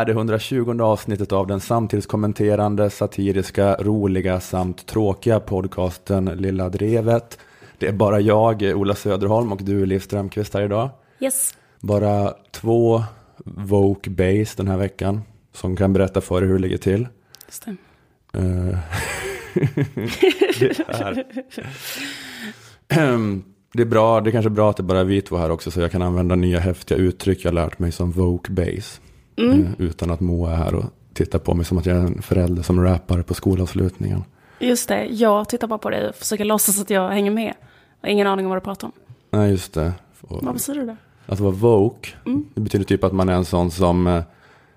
är det 120 avsnittet av den samtidskommenterande, satiriska, roliga samt tråkiga podcasten Lilla Drevet. Det är bara jag, Ola Söderholm och du, Liv Strömqvist här idag. Yes. Bara två Voke Base den här veckan som kan berätta för er hur det ligger till. Det. Eh, det, är, det är bra, det är kanske bra att det bara är vi två här också så jag kan använda nya häftiga uttryck jag lärt mig som Voke Base. Mm. Eh, Utan att Moa är här och tittar på mig som att jag är en förälder som rappar på skolavslutningen. Just det, jag tittar bara på dig och försöker låtsas att jag hänger med. Jag har ingen aning om vad du pratar om. Nej, just det. Och, Vad betyder det? att vara woke, Mm. det betyder typ att man är en sån som eh,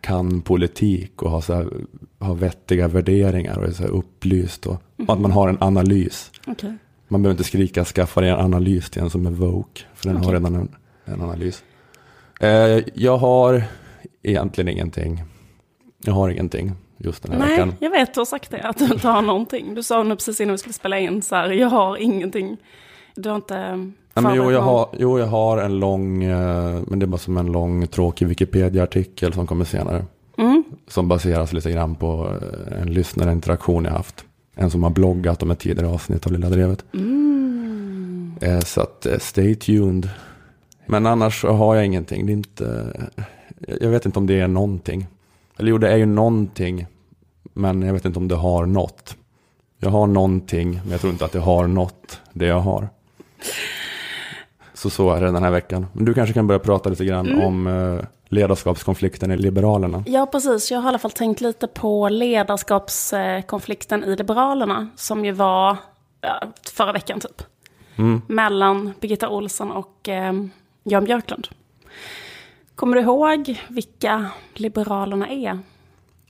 kan politik och har, så här, har vettiga värderingar och är så här upplyst. Och, och att man har en analys. Okej. Man behöver inte skrika skaffa dig en analys till en som är woke. För den har Okej. redan en, en analys. Eh, jag har egentligen ingenting. Jag har ingenting just den här Nej, veckan. jag vet, du har sagt det, att du inte har någonting. Du sa nu precis innan vi skulle spela in så här, jag har ingenting. Du har inte Nej, men jo, jag har, jo, jag har en lång, eh, men det är bara som en lång tråkig Wikipedia-artikel som kommer senare. Mm. Som baseras lite grann på eh, en lyssnarinteraktion jag haft. En som har bloggat om ett tidigare avsnitt av Lilla Drevet. Mm. Eh, Så att stay tuned. Men annars har jag ingenting. Det är inte, jag vet inte om det är någonting. Eller jo, det är ju någonting. Men jag vet inte om det har något. Jag har någonting, men jag tror inte att det har något, det jag har. Så så är det den här veckan. Men du kanske kan börja prata lite grann Mm. om eh, ledarskapskonflikten i Liberalerna. Ja, precis. Jag har i alla fall tänkt lite på ledarskapskonflikten i Liberalerna. Som ju var ja, förra veckan typ. Mm. Mellan Birgitta Olsson och eh, Jan Björklund. Kommer du ihåg vilka Liberalerna är?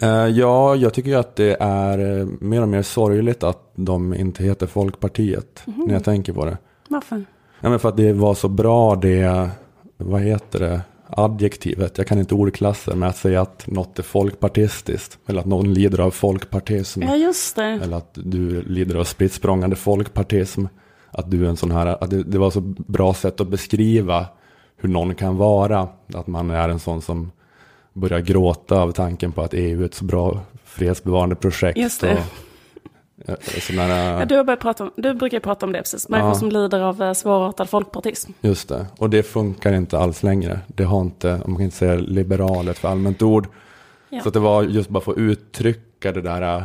Eh, ja, jag tycker att det är eh, mer och mer sorgligt att de inte heter Folkpartiet. Mhm. När jag tänker på det. Varför? Ja, men för att det var så bra det, vad heter det, adjektivet. Jag kan inte ordklasser med att säga att något är folkpartistiskt. Eller att någon lider av folkpartism. Ja, just det. Eller att du lider av spritt folkpartism. Att du är en sån här, att det, det var så bra sätt att beskriva hur någon kan vara. Att man är en sån som börjar gråta av tanken på att EU är ett så bra fredsbevarande projekt. Just det. Och, eh, sån här, Ja, du, prata om, du brukar prata om det precis. Människor Ja. som lider av eh, svårartad folkpartism. Just det, och det funkar inte alls längre. Det har inte, man kan inte säga liberal ett för allmänt ord. Ja. Så att det var just bara för att uttrycka det där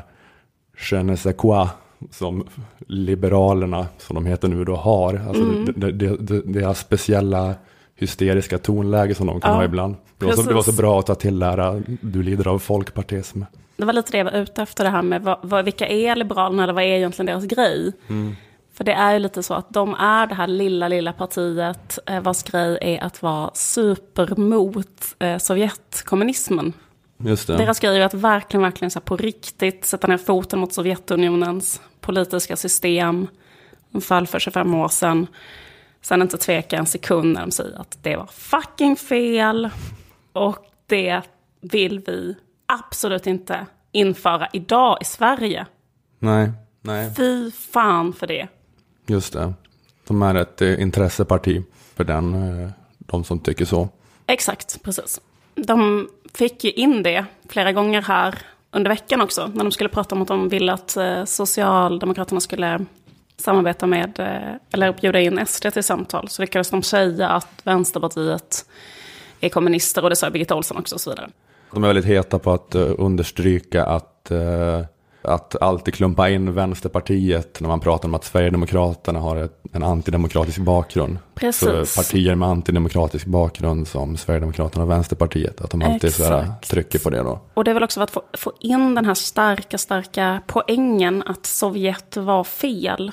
je ne sais quoi som liberalerna, som de heter nu då, har. Alltså Mm. det, det, det, här speciella hysteriska tonläge som de kan Ja, ha ibland. Det var, så, det var så bra att ta till här, äh, du lider av folkpartism. Det var lite det jag var ute efter det här med vad, vad, vilka är Liberalerna eller vad är egentligen deras grej? För det är ju lite så att de är det här lilla, lilla partiet eh, vars grej är att vara supermot eh, Sovjetkommunismen. Deras grej är att verkligen, verkligen så på riktigt sätta ner foten mot Sovjetunionens politiska system. De föll för 25 år sedan. Sen inte tveka en sekund när de säger att det var fucking fel. Och det vill vi absolut inte införa idag i Sverige. Nej, nej, Fy fan för det. just det. De är ett eh, intresseparti för den, eh, de som tycker så. Exakt, precis. De fick ju in det flera gånger här under veckan också. När de skulle prata om att de ville att eh, Socialdemokraterna skulle samarbeta med, eh, eller bjuda in SD till samtal. Så lyckades de säga att Vänsterpartiet är kommunister och det sa Birgitta Olsson också och så vidare. De är väldigt heta på att eh, understryka att, eh, att alltid klumpa in Vänsterpartiet när man pratar om att Sverigedemokraterna har ett, en antidemokratisk bakgrund. Precis. Så partier med antidemokratisk bakgrund som Sverigedemokraterna och Vänsterpartiet, att de alltid så här, Exakt. trycker på det då. Och det är väl också för att få, få in den här starka, starka poängen att Sovjet var fel.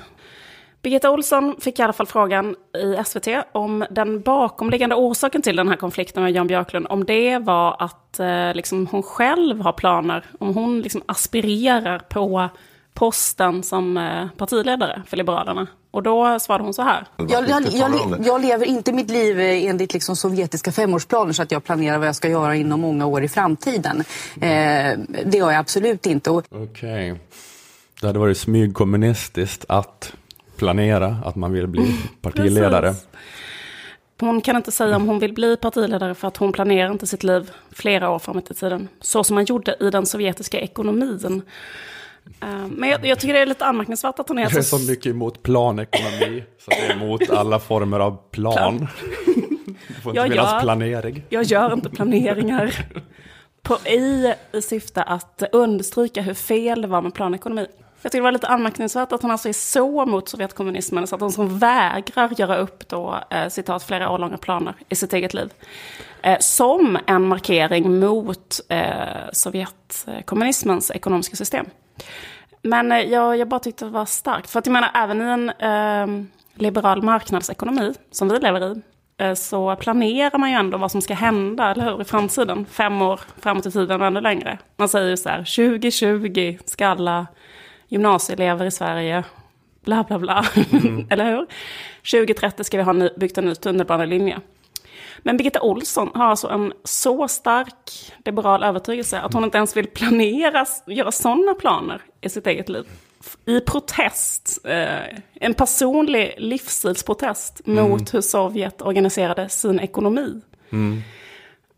Birgitta Olsson fick i alla fall frågan i SVT om den bakomliggande orsaken till den här konflikten med Jan Björklund, om det var att eh, liksom, hon själv har planer, om hon liksom aspirerar på posten som eh, partiledare för Liberalerna. Och då svarade hon så här. Jag, jag, jag, jag lever inte mitt liv eh, enligt liksom sovjetiska femårsplaner så att jag planerar vad jag ska göra inom många år i framtiden. Eh, det gör jag absolut inte. Okej. Det hade varit smygkommunistiskt att planera att man vill bli partiledare. Precis. Hon kan inte säga om hon vill bli partiledare för att hon planerar inte sitt liv flera år framåt i tiden. Så som man gjorde i den sovjetiska ekonomin. Eh, men jag, jag, tycker det är lite anmärkningsvärt att hon är Jag är så mycket emot planekonomi, så det är emot alla former av plan. plan. Det får inte jag finnas gör, planering. Jag gör inte planeringar på, i, i syfte att understryka hur fel det var med planekonomi. Jag tycker det var lite anmärkningsvärt att hon alltså är så mot Sovjetkommunismen så att hon som vägrar göra upp då, eh, citat, flera år långa planer i sitt eget liv. Eh, som en markering mot eh, Sovjetkommunismens ekonomiska system. Men eh, jag, jag bara tyckte det var starkt. För att jag menar, även i en eh, liberal marknadsekonomi, som vi lever i, eh, så planerar man ju ändå vad som ska hända, eller hur, i framtiden. Fem år framåt i tiden och ännu längre. Man säger ju så här, 2020 ska alla gymnasieelever i Sverige, bla bla bla, mm. eller hur? 2030 ska vi ha ny, byggt en ny tunnelbanelinje. Men Birgitta Olsson har alltså en så stark liberal övertygelse att hon inte ens vill planera, göra sådana planer i sitt eget liv. I protest, eh, en personlig livsstilsprotest mm. mot hur Sovjet organiserade sin ekonomi. Mm.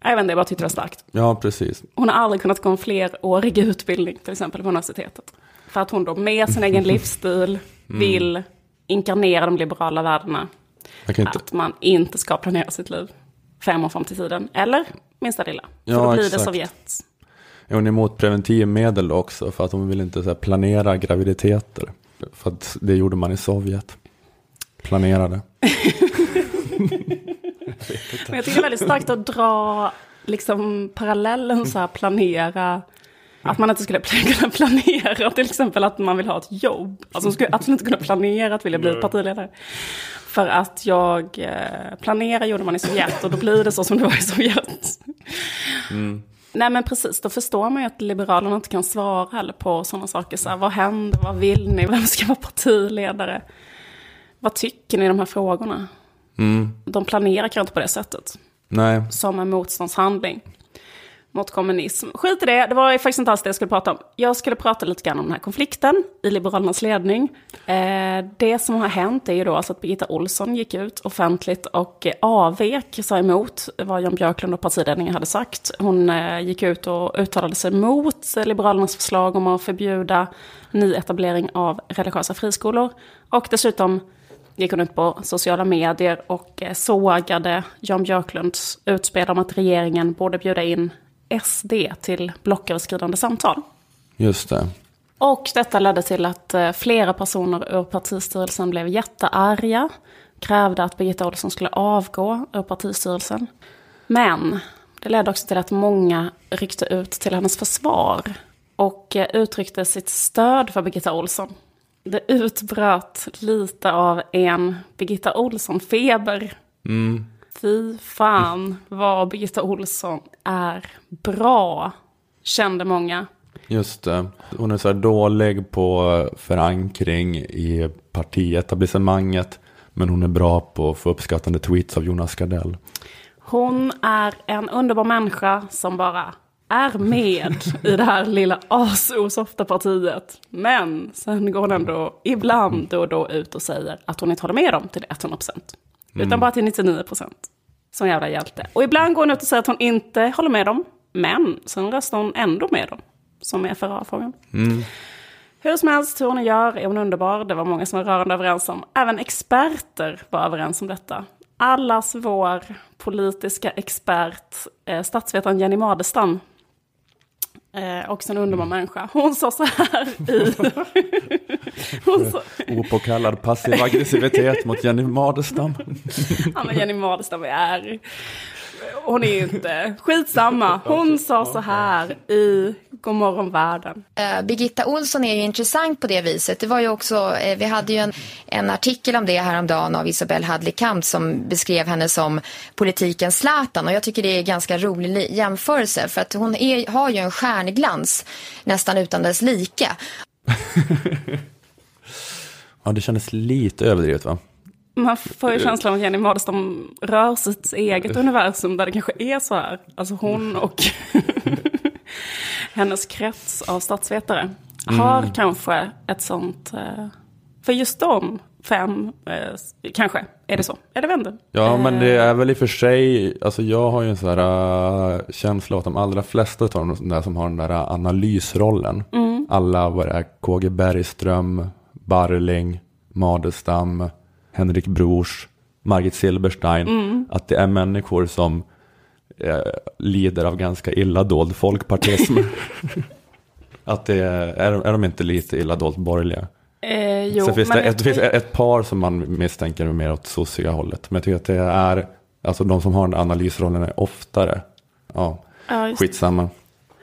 Jag vet inte, jag bara tyckte det var starkt. Ja, precis. Hon har aldrig kunnat gå en flerårig utbildning, till exempel på universitetet. För att hon då med sin egen livsstil mm. vill inkarnera de liberala värdena. Inte... Att man inte ska planera sitt liv fem år fram till tiden. Eller minsta lilla. För ja, då blir exakt. det Sovjet. Hon är emot preventivmedel också för att hon vill inte här, planera graviditeter. För att det gjorde man i Sovjet. Planerade. Men jag tycker det är väldigt starkt att dra liksom, parallellen så här, planera. Att man inte skulle kunna planera till exempel att man vill ha ett jobb. Alltså man skulle absolut inte kunna planera att vilja bli partiledare. För att jag eh, planerar gjorde man i Sovjet och då blir det så som det var i Sovjet. Mm. Nej men precis, då förstår man ju att Liberalerna inte kan svara heller på sådana saker. Så här, vad händer, vad vill ni, vem ska vara partiledare? Vad tycker ni i de här frågorna? Mm. De planerar kanske inte på det sättet. Nej. Som en motståndshandling mot kommunism. Skit i det, det var faktiskt inte alls det jag skulle prata om. Jag skulle prata lite grann om den här konflikten i Liberalernas ledning. Eh, det som har hänt är ju då alltså att Birgitta Olsson gick ut offentligt och eh, avvek, sa emot vad Jan Björklund och partiledningen hade sagt. Hon eh, gick ut och uttalade sig mot Liberalernas förslag om att förbjuda nyetablering av religiösa friskolor. Och dessutom gick hon ut på sociala medier och eh, sågade Jan Björklunds utspel om att regeringen borde bjuda in SD till blocköverskridande samtal. Just det. Och detta ledde till att eh, flera personer ur partistyrelsen blev jättearga. Krävde att Birgitta Olsson skulle avgå ur partistyrelsen. Men det ledde också till att många ryckte ut till hennes försvar. Och eh, uttryckte sitt stöd för Birgitta Olsson. Det utbröt lite av en Birgitta Olsson-feber. Mm. Fy fan vad Birgitta Olsson är bra, kände många. Just det. Hon är så här dålig på förankring i partietablissemanget. Men hon är bra på att få uppskattande tweets av Jonas Gardell. Hon är en underbar människa som bara är med i det här lilla asosofta partiet. Men sen går hon ändå ibland då och då ut och säger att hon inte håller med dem till 100%. Mm. Utan bara till 99 procent. Som jävla hjälte. Och ibland går hon ut och säger att hon inte håller med dem. Men sen röstar hon ändå med dem. Som är FRA-frågan. Mm. Hur som helst, hur hon gör är hon underbar. Det var många som var rörande överens om. Även experter var överens om detta. Allas vår politiska expert, eh, statsvetaren Jenny Madestam, Eh, också en underbar människa. Hon sa så här i... hon sa... Opåkallad passiv aggressivitet mot Jenny Madestam. ja, men Jenny Madestam är hon är ju inte... Skitsamma. Hon sa så här i Godmorgon världen. Uh, Birgitta Olsson är ju intressant på det viset. Det var ju också, uh, vi hade ju en, en artikel om det häromdagen av Isabelle Hadley Kamp som beskrev henne som politikens Zlatan. Och jag tycker det är en ganska rolig jämförelse för att hon är, har ju en stjärnglans nästan utan dess like. ja, det kändes lite överdrivet va? Man får ju känslan av att Jenny Madestam rör sitt eget universum där det kanske är så här. Alltså hon och hennes krets av statsvetare har mm. kanske ett sånt... Eh, för just dem, fem, eh, kanske. Är det så? Är det vänder? Ja, men det är väl i och för sig, alltså jag har ju en sån här känsla av att de allra flesta av de där som har den där analysrollen, mm. alla vad det är, KG Bergström, Barling, Madestam, Henrik Brors, Margit Silberstein, mm. att det är människor som eh, lider av ganska illa dold folkpartism. att det är, är, de inte lite illa dolt borgerliga? Eh, jo, Sen finns det, ett, finns ett par som man misstänker är mer åt sossiga hållet. Men jag tycker att det är, alltså de som har den analysrollen är oftare. Ja, ja skitsamma.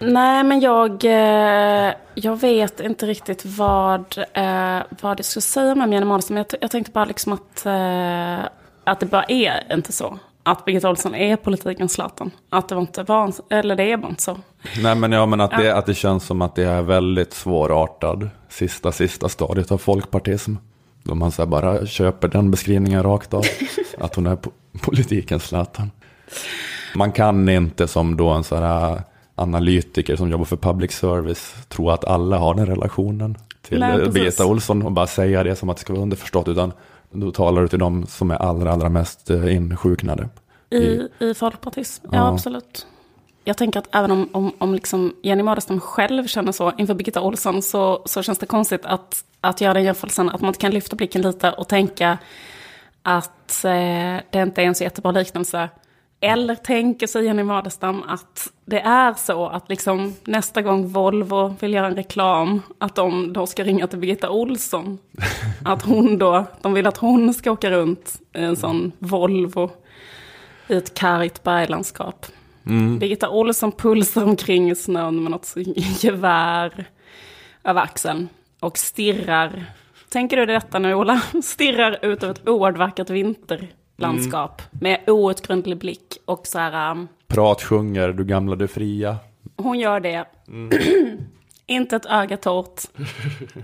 Nej, men jag, eh, jag vet inte riktigt vad, eh, vad jag ska säga om Jenny Madison. Men jag, jag tänkte bara liksom att, eh, att det bara är inte så att Birgitta Olsson är politikens Zlatan. Att det var inte var, eller det är bara inte så. Nej men ja men att, det, att det känns som att det är väldigt svårartad sista, sista stadiet av folkpartism. Då man så bara köper den beskrivningen rakt av. att hon är politikens Zlatan. Man kan inte som då en sån här analytiker som jobbar för public service tro att alla har den relationen till Nej, Birgitta Olsson och bara säga det som att det ska vara underförstått. Utan då talar du till de som är allra, allra mest eh, insjuknade. I, I, i folkpartism, ja, ja, absolut. Jag tänker att även om, om, om liksom Jenny Madestam själv känner så inför Birgitta Olsson så, så känns det konstigt att, att göra den jämförelsen. Att man inte kan lyfta blicken lite och tänka att eh, det inte är en så jättebra liknelse. Eller tänker sig Jenny Madestam att det är så att liksom nästa gång Volvo vill göra en reklam, att de då ska ringa till Birgitta Olsson. Att hon då, de vill att hon ska åka runt i en sån Volvo i ett kargt berglandskap. Mm. Birgitta Olsson pulsar omkring i snön med något gevär över axeln och stirrar. Tänker du detta nu Ola? Stirrar ut över ett oerhört vackert vinter landskap. Mm. Med outgrundlig blick och så här... Um, Prat sjunger, du gamla du fria. Hon gör det. Mm. Inte ett öga torrt.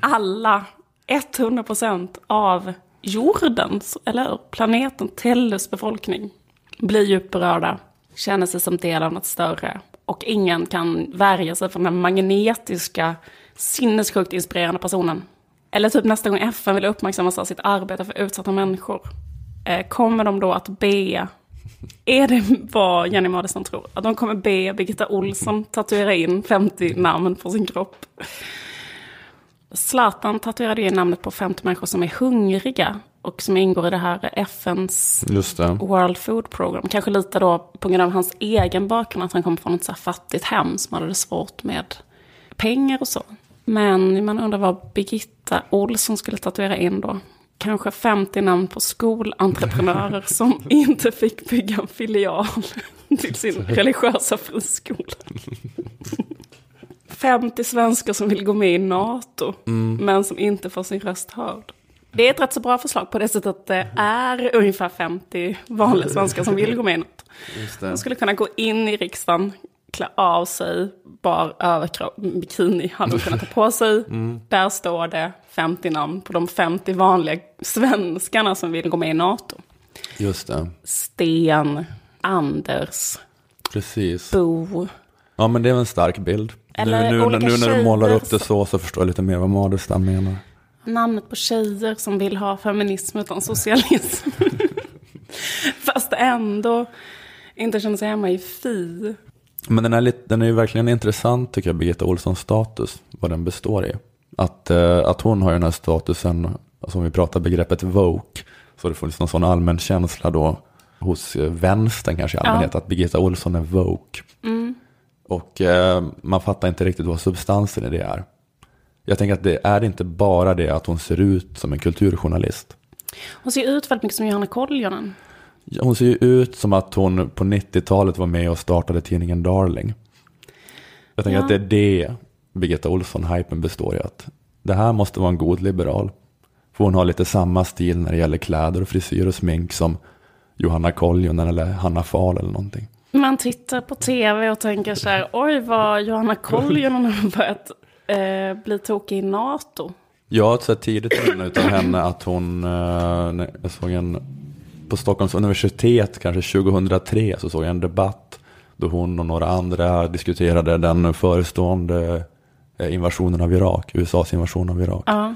Alla, 100% av jordens, eller planeten Tellus befolkning blir djupt berörda. Känner sig som del av något större. Och ingen kan värja sig från den magnetiska, sinnessjukt inspirerande personen. Eller typ nästa gång FN vill uppmärksamma sig av sitt arbete för utsatta människor kommer de då att be, är det vad Jenny Madison tror? Att de kommer be Birgitta Olsson tatuera in 50 namn på sin kropp? Zlatan tatuerade in namnet på 50 människor som är hungriga och som ingår i det här FNs World Food Program. Kanske lite då på grund av hans egen bakgrund, att han kommer från ett så här fattigt hem som hade det svårt med pengar och så. Men man undrar vad Birgitta Olsson skulle tatuera in då kanske 50 namn på skolentreprenörer som inte fick bygga en filial till sin religiösa friskola. 50 svenskar som vill gå med i NATO, mm. men som inte får sin röst hörd. Det är ett rätt så bra förslag på det sättet att det är ungefär 50 vanliga svenskar som vill gå med i NATO. De skulle kunna gå in i riksdagen, klä av sig, bar överkropp, bikini hade de kunnat ta på sig. Mm. Där står det 50 namn på de 50 vanliga svenskarna som vill gå med i NATO. Just det. Sten, Anders, Precis. Bo. Ja men det är en stark bild. Eller nu, nu, nu när du målar upp det så så förstår jag lite mer vad Madestam menar. Namnet på tjejer som vill ha feminism utan socialism. Fast ändå inte känner sig hemma i Fi. Men den är, lite, den är ju verkligen intressant tycker jag, Birgitta Olssons status, vad den består i. Att, eh, att hon har den här statusen, alltså om vi pratar begreppet woke, så det funnits någon sån allmän känsla då hos eh, vänstern kanske i allmänhet, ja. att Birgitta Olsson är woke. Mm. Och eh, man fattar inte riktigt vad substansen i det är. Jag tänker att det är inte bara det att hon ser ut som en kulturjournalist. Hon ser ut väldigt mycket som Johanna Koljonen. Hon ser ju ut som att hon på 90-talet var med och startade tidningen Darling. Jag tänker ja. att det är det Birgitta Olsson-hypen består i. Att det här måste vara en god liberal. För hon har lite samma stil när det gäller kläder och frisyr och smink som Johanna Koljonen eller Hanna Fahl eller någonting. Man tittar på tv och tänker så här, oj vad Johanna Koljonen har börjat eh, bli tokig i NATO. Jag har sett tidigt minne utav henne att hon, eh, jag såg en på Stockholms universitet kanske 2003 så såg jag en debatt då hon och några andra diskuterade den förestående invasionen av Irak, USAs invasion av Irak. Ja.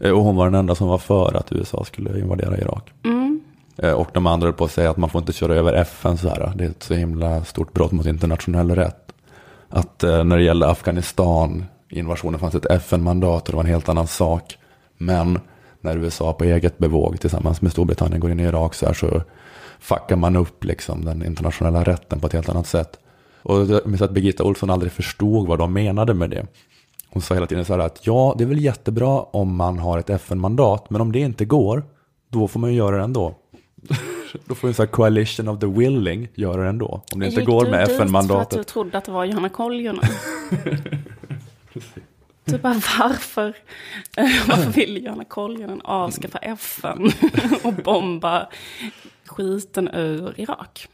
Eh, Och hon var den enda som var för att USA skulle invadera Irak. Mm. Eh, Och de andra höll på att säga att man får inte köra över FN så här. Det är ett så himla stort brott mot internationell rätt. Att eh, när det gällde Afghanistan, invasionen fanns ett FN-mandat och det var en helt annan sak. Men när USA på eget bevåg tillsammans med Storbritannien går in i Irak så här så fuckar man upp liksom den internationella rätten på ett helt annat sätt. Och jag minns att Birgitta Olsson aldrig förstod vad de menade med det. Hon sa hela tiden så här att ja, det är väl jättebra om man har ett FN-mandat, men om det inte går, då får man ju göra det ändå. då får en sån här coalition of the willing göra det ändå. Om det inte Gick går du med dit för att du FN-mandatet. trodde att det var Johanna Koljonen? Du bara, varför, varför vill Johanna Koljonen avskaffa FN och bomba skiten ur Irak?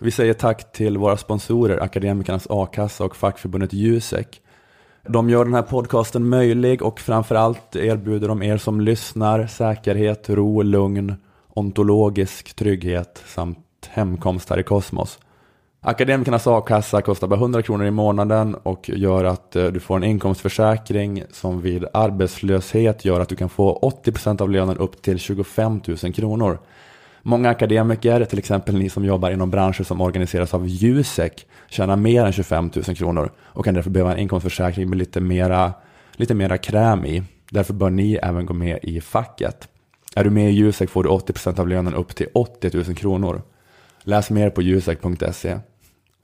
Vi säger tack till våra sponsorer, Akademikernas A-kassa och fackförbundet Jusek. De gör den här podcasten möjlig och framförallt erbjuder de er som lyssnar säkerhet, ro, lugn, ontologisk trygghet samt hemkomst här i kosmos. Akademikernas a-kassa kostar bara 100 kronor i månaden och gör att eh, du får en inkomstförsäkring som vid arbetslöshet gör att du kan få 80% av lönen upp till 25 000 kronor. Många akademiker, till exempel ni som jobbar inom branscher som organiseras av Jusek, tjänar mer än 25 000 kronor och kan därför behöva en inkomstförsäkring med lite mera, lite mera kräm i. Därför bör ni även gå med i facket. Är du med i Jusek får du 80% av lönen upp till 80 000 kronor. Läs mer på jusek.se.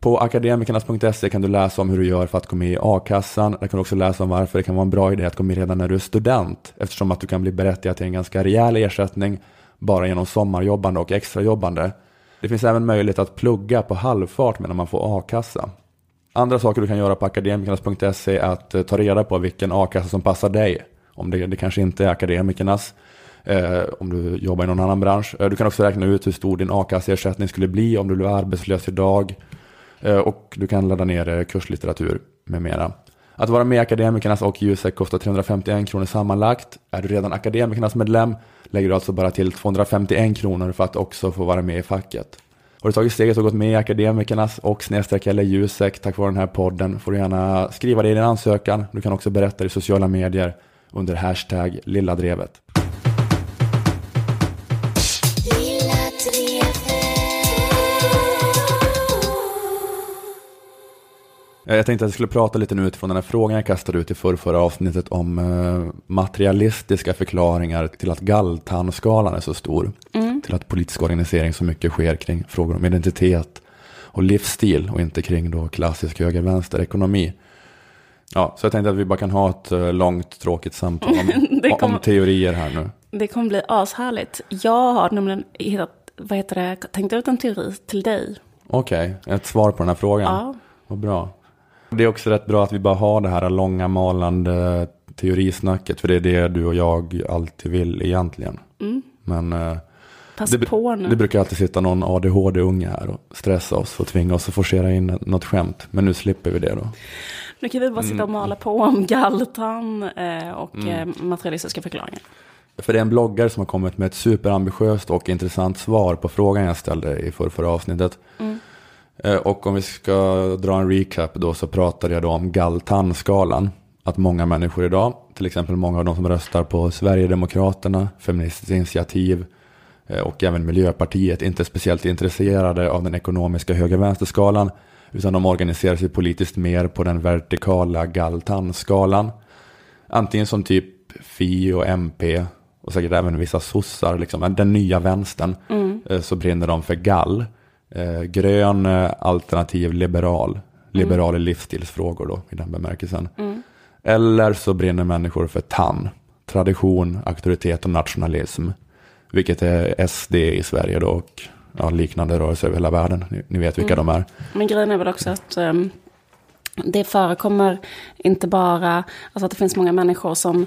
På akademikernas.se kan du läsa om hur du gör för att gå med i a-kassan. Där kan du också läsa om varför det kan vara en bra idé att gå med redan när du är student. Eftersom att du kan bli berättigad till en ganska rejäl ersättning bara genom sommarjobbande och extrajobbande. Det finns även möjlighet att plugga på halvfart medan man får a-kassa. Andra saker du kan göra på akademikernas.se är att eh, ta reda på vilken a-kassa som passar dig. Om det, det kanske inte är akademikernas, eh, om du jobbar i någon annan bransch. Eh, du kan också räkna ut hur stor din a-kasseersättning skulle bli om du blev arbetslös idag. Eh, och du kan ladda ner eh, kurslitteratur med mera. Att vara med i Akademikernas och Jusek kostar 351 kronor sammanlagt. Är du redan Akademikernas medlem lägger du alltså bara till 251 kronor för att också få vara med i facket. Har du tagit steget och gått med i Akademikernas och snedstreck eller Jusek tack vare den här podden får du gärna skriva det i din ansökan. Du kan också berätta det i sociala medier under hashtag lilladrevet. Jag tänkte att jag skulle prata lite nu utifrån den här frågan jag kastade ut i förra, förra avsnittet om eh, materialistiska förklaringar till att galltandskalan är så stor. Till att politisk organisering så mycket sker kring frågor om identitet och livsstil och inte kring då klassisk höger-vänster-ekonomi. Ja, så jag tänkte att vi bara kan ha ett eh, långt tråkigt samtal om, kommer- om teorier här nu. Det kommer bli ashärligt. Jag har nämligen hittat, vad heter det, tänkt ut en teori till dig. Okej, ett svar på den här frågan. Ja. Vad bra. Det är också rätt bra att vi bara har det här långa malande teorisnacket. För det är det du och jag alltid vill egentligen. Men eh, det, det brukar alltid sitta någon ADHD-unge här och stressa oss och tvinga oss att forcera in något skämt. Men nu slipper vi det då. Nu kan vi bara sitta och mala på om galltand eh, och Mm. eh, materialistiska förklaringar. För det är en bloggare som har kommit med ett superambitiöst och intressant svar på frågan jag ställde i förra, förra avsnittet. Eh, Och om vi ska dra en recap då så pratade jag då om gall-tandskalan. Att många människor idag, till exempel många av de som röstar på Sverigedemokraterna, Feministiskt initiativ eh, och även Miljöpartiet inte är speciellt intresserade av den ekonomiska höger-vänster-skalan utan de organiserar sig politiskt mer på den vertikala gall-tandskalan. Antingen som typ Fi och MP och säkert även vissa sossar, liksom, den nya vänstern, eh, så brinner de för gall. Eh, grön, eh, alternativ, liberal. Liberal i livsstilsfrågor då, i den bemärkelsen. Eller så brinner människor för TAN, tradition, auktoritet och nationalism. Vilket är SD i Sverige då och ja, liknande rörelser över hela världen. Ni, ni vet vilka de är. Men grejen är väl också att ehm, det förekommer inte bara, alltså att det finns många människor som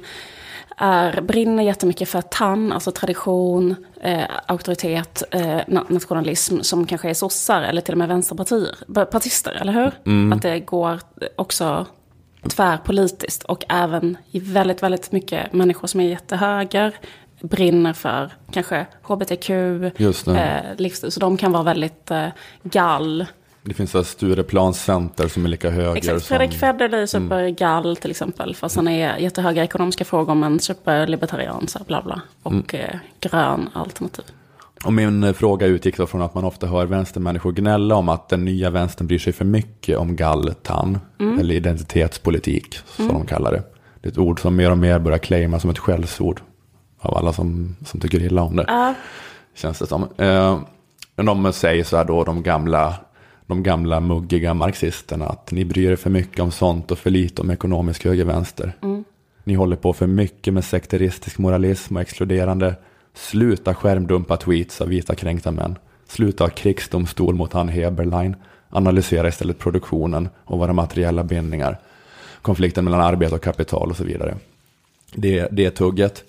är, brinner jättemycket för tann, alltså tradition, eh, auktoritet, eh, na- nationalism som kanske är sossar eller till och med vänsterpartier, b- partister, eller hur? Att det går också tvärpolitiskt och även i väldigt, väldigt mycket människor som är jättehöger brinner för kanske hbtq, eh, livsstil. Så de kan vara väldigt eh, gall Det finns ett Stureplanscenter som är lika höger Exakt, som... Fredrik Federley är supergall till exempel. Fast han är jättehöga ekonomiska frågor men superlibertarian, så bla bla. Och eh, grön alternativ. Och min eh, fråga utgick då från att man ofta hör vänstermänniskor gnälla om att den nya vänstern bryr sig för mycket om galtan. Eller identitetspolitik, som de kallar det. Det är ett ord som mer och mer börjar claima som ett skällsord. Av alla som, som tycker illa om det. Ja, Känns det som. Eh, de säger så här då, de gamla, de gamla muggiga marxisterna, att ni bryr er för mycket om sånt och för lite om ekonomisk höger-vänster. Ni håller på för mycket med sekteristisk moralism och exkluderande. Sluta skärmdumpa tweets av vita kränkta män. Sluta ha krigsdomstol mot han Heberlein. Analysera istället produktionen och våra materiella bindningar. Konflikten mellan arbete och kapital och så vidare. Det, det är tugget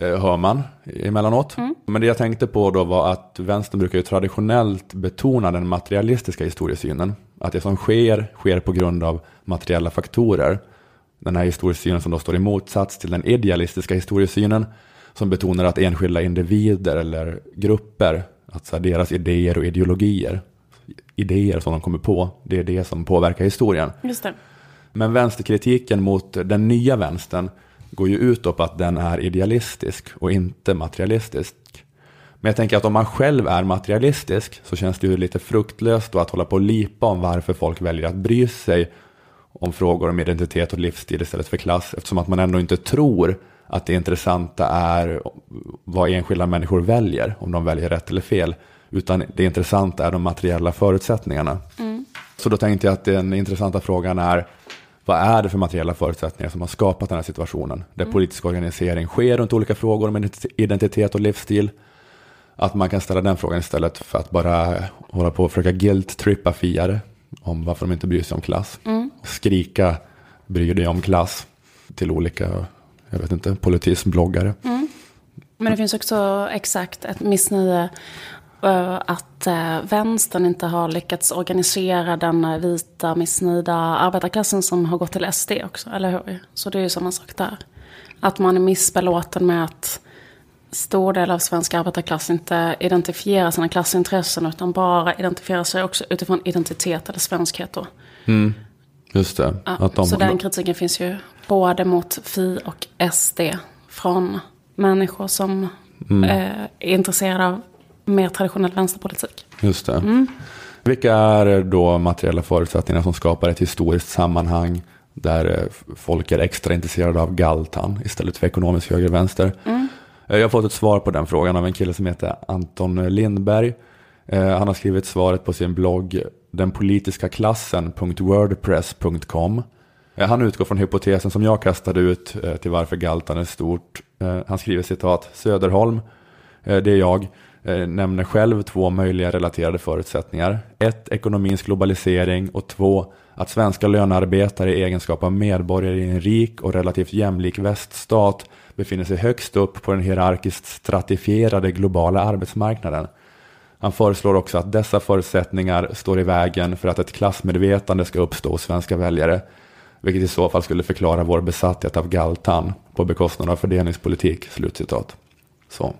hör man emellanåt. Men det jag tänkte på då var att vänstern brukar ju traditionellt betona den materialistiska historiesynen. Att det som sker, sker på grund av materiella faktorer. Den här historiesynen som då står i motsats till den idealistiska historiesynen som betonar att enskilda individer eller grupper, alltså deras idéer och ideologier, idéer som de kommer på, det är det som påverkar historien. just det. Men vänsterkritiken mot den nya vänstern går ju ut på att den är idealistisk och inte materialistisk. Men jag tänker att om man själv är materialistisk så känns det ju lite fruktlöst då att hålla på och lipa om varför folk väljer att bry sig om frågor om identitet och livsstil istället för klass. Eftersom att man ändå inte tror att det intressanta är vad enskilda människor väljer, om de väljer rätt eller fel. Utan det intressanta är de materiella förutsättningarna. Så då tänkte jag att den intressanta frågan är, vad är det för materiella förutsättningar som har skapat den här situationen? Där politisk organisering sker runt olika frågor om identitet och livsstil. Att man kan ställa den frågan istället för att bara hålla på och försöka guilt-trippa fiare om varför de inte bryr sig om klass. Skrika bryr dig om klass till olika, jag vet inte, politismbloggare. Men det finns också exakt ett missnöje att eh, vänstern inte har lyckats organisera den eh, vita missnöjda arbetarklassen som har gått till SD också, eller hur? Så det är ju samma sak där. Att man är missbelåten med att stor del av svensk arbetarklass inte identifierar sina klassintressen utan bara identifierar sig också utifrån identitet eller svenskhet då. Just det. Ja, att de, så den kritiken finns ju både mot Fi och SD från människor som Mm. eh, är intresserade av mer traditionell vänsterpolitik. Just det. Vilka är då materiella förutsättningar som skapar ett historiskt sammanhang där eh, folk är extra intresserade av galtan istället för ekonomisk höger-vänster? Eh, Jag har fått ett svar på den frågan av en kille som heter Anton Lindberg. Eh, Han har skrivit svaret på sin blogg denpolitikaklassen.wordpress.com. Eh, Han utgår från hypotesen som jag kastade ut till varför galtan är stort. Han skriver citat Söderholm, det är jag, Eh, nämner själv två möjliga relaterade förutsättningar. Ett, ekonomins globalisering och två, att svenska lönearbetare i egenskap av medborgare i en rik och relativt jämlik väststat befinner sig högst upp på den hierarkiskt stratifierade globala arbetsmarknaden. Han föreslår också att dessa förutsättningar står i vägen för att ett klassmedvetande ska uppstå hos svenska väljare, vilket i så fall skulle förklara vår besatthet av galtan på bekostnad av fördelningspolitik. Slutcitat. Så.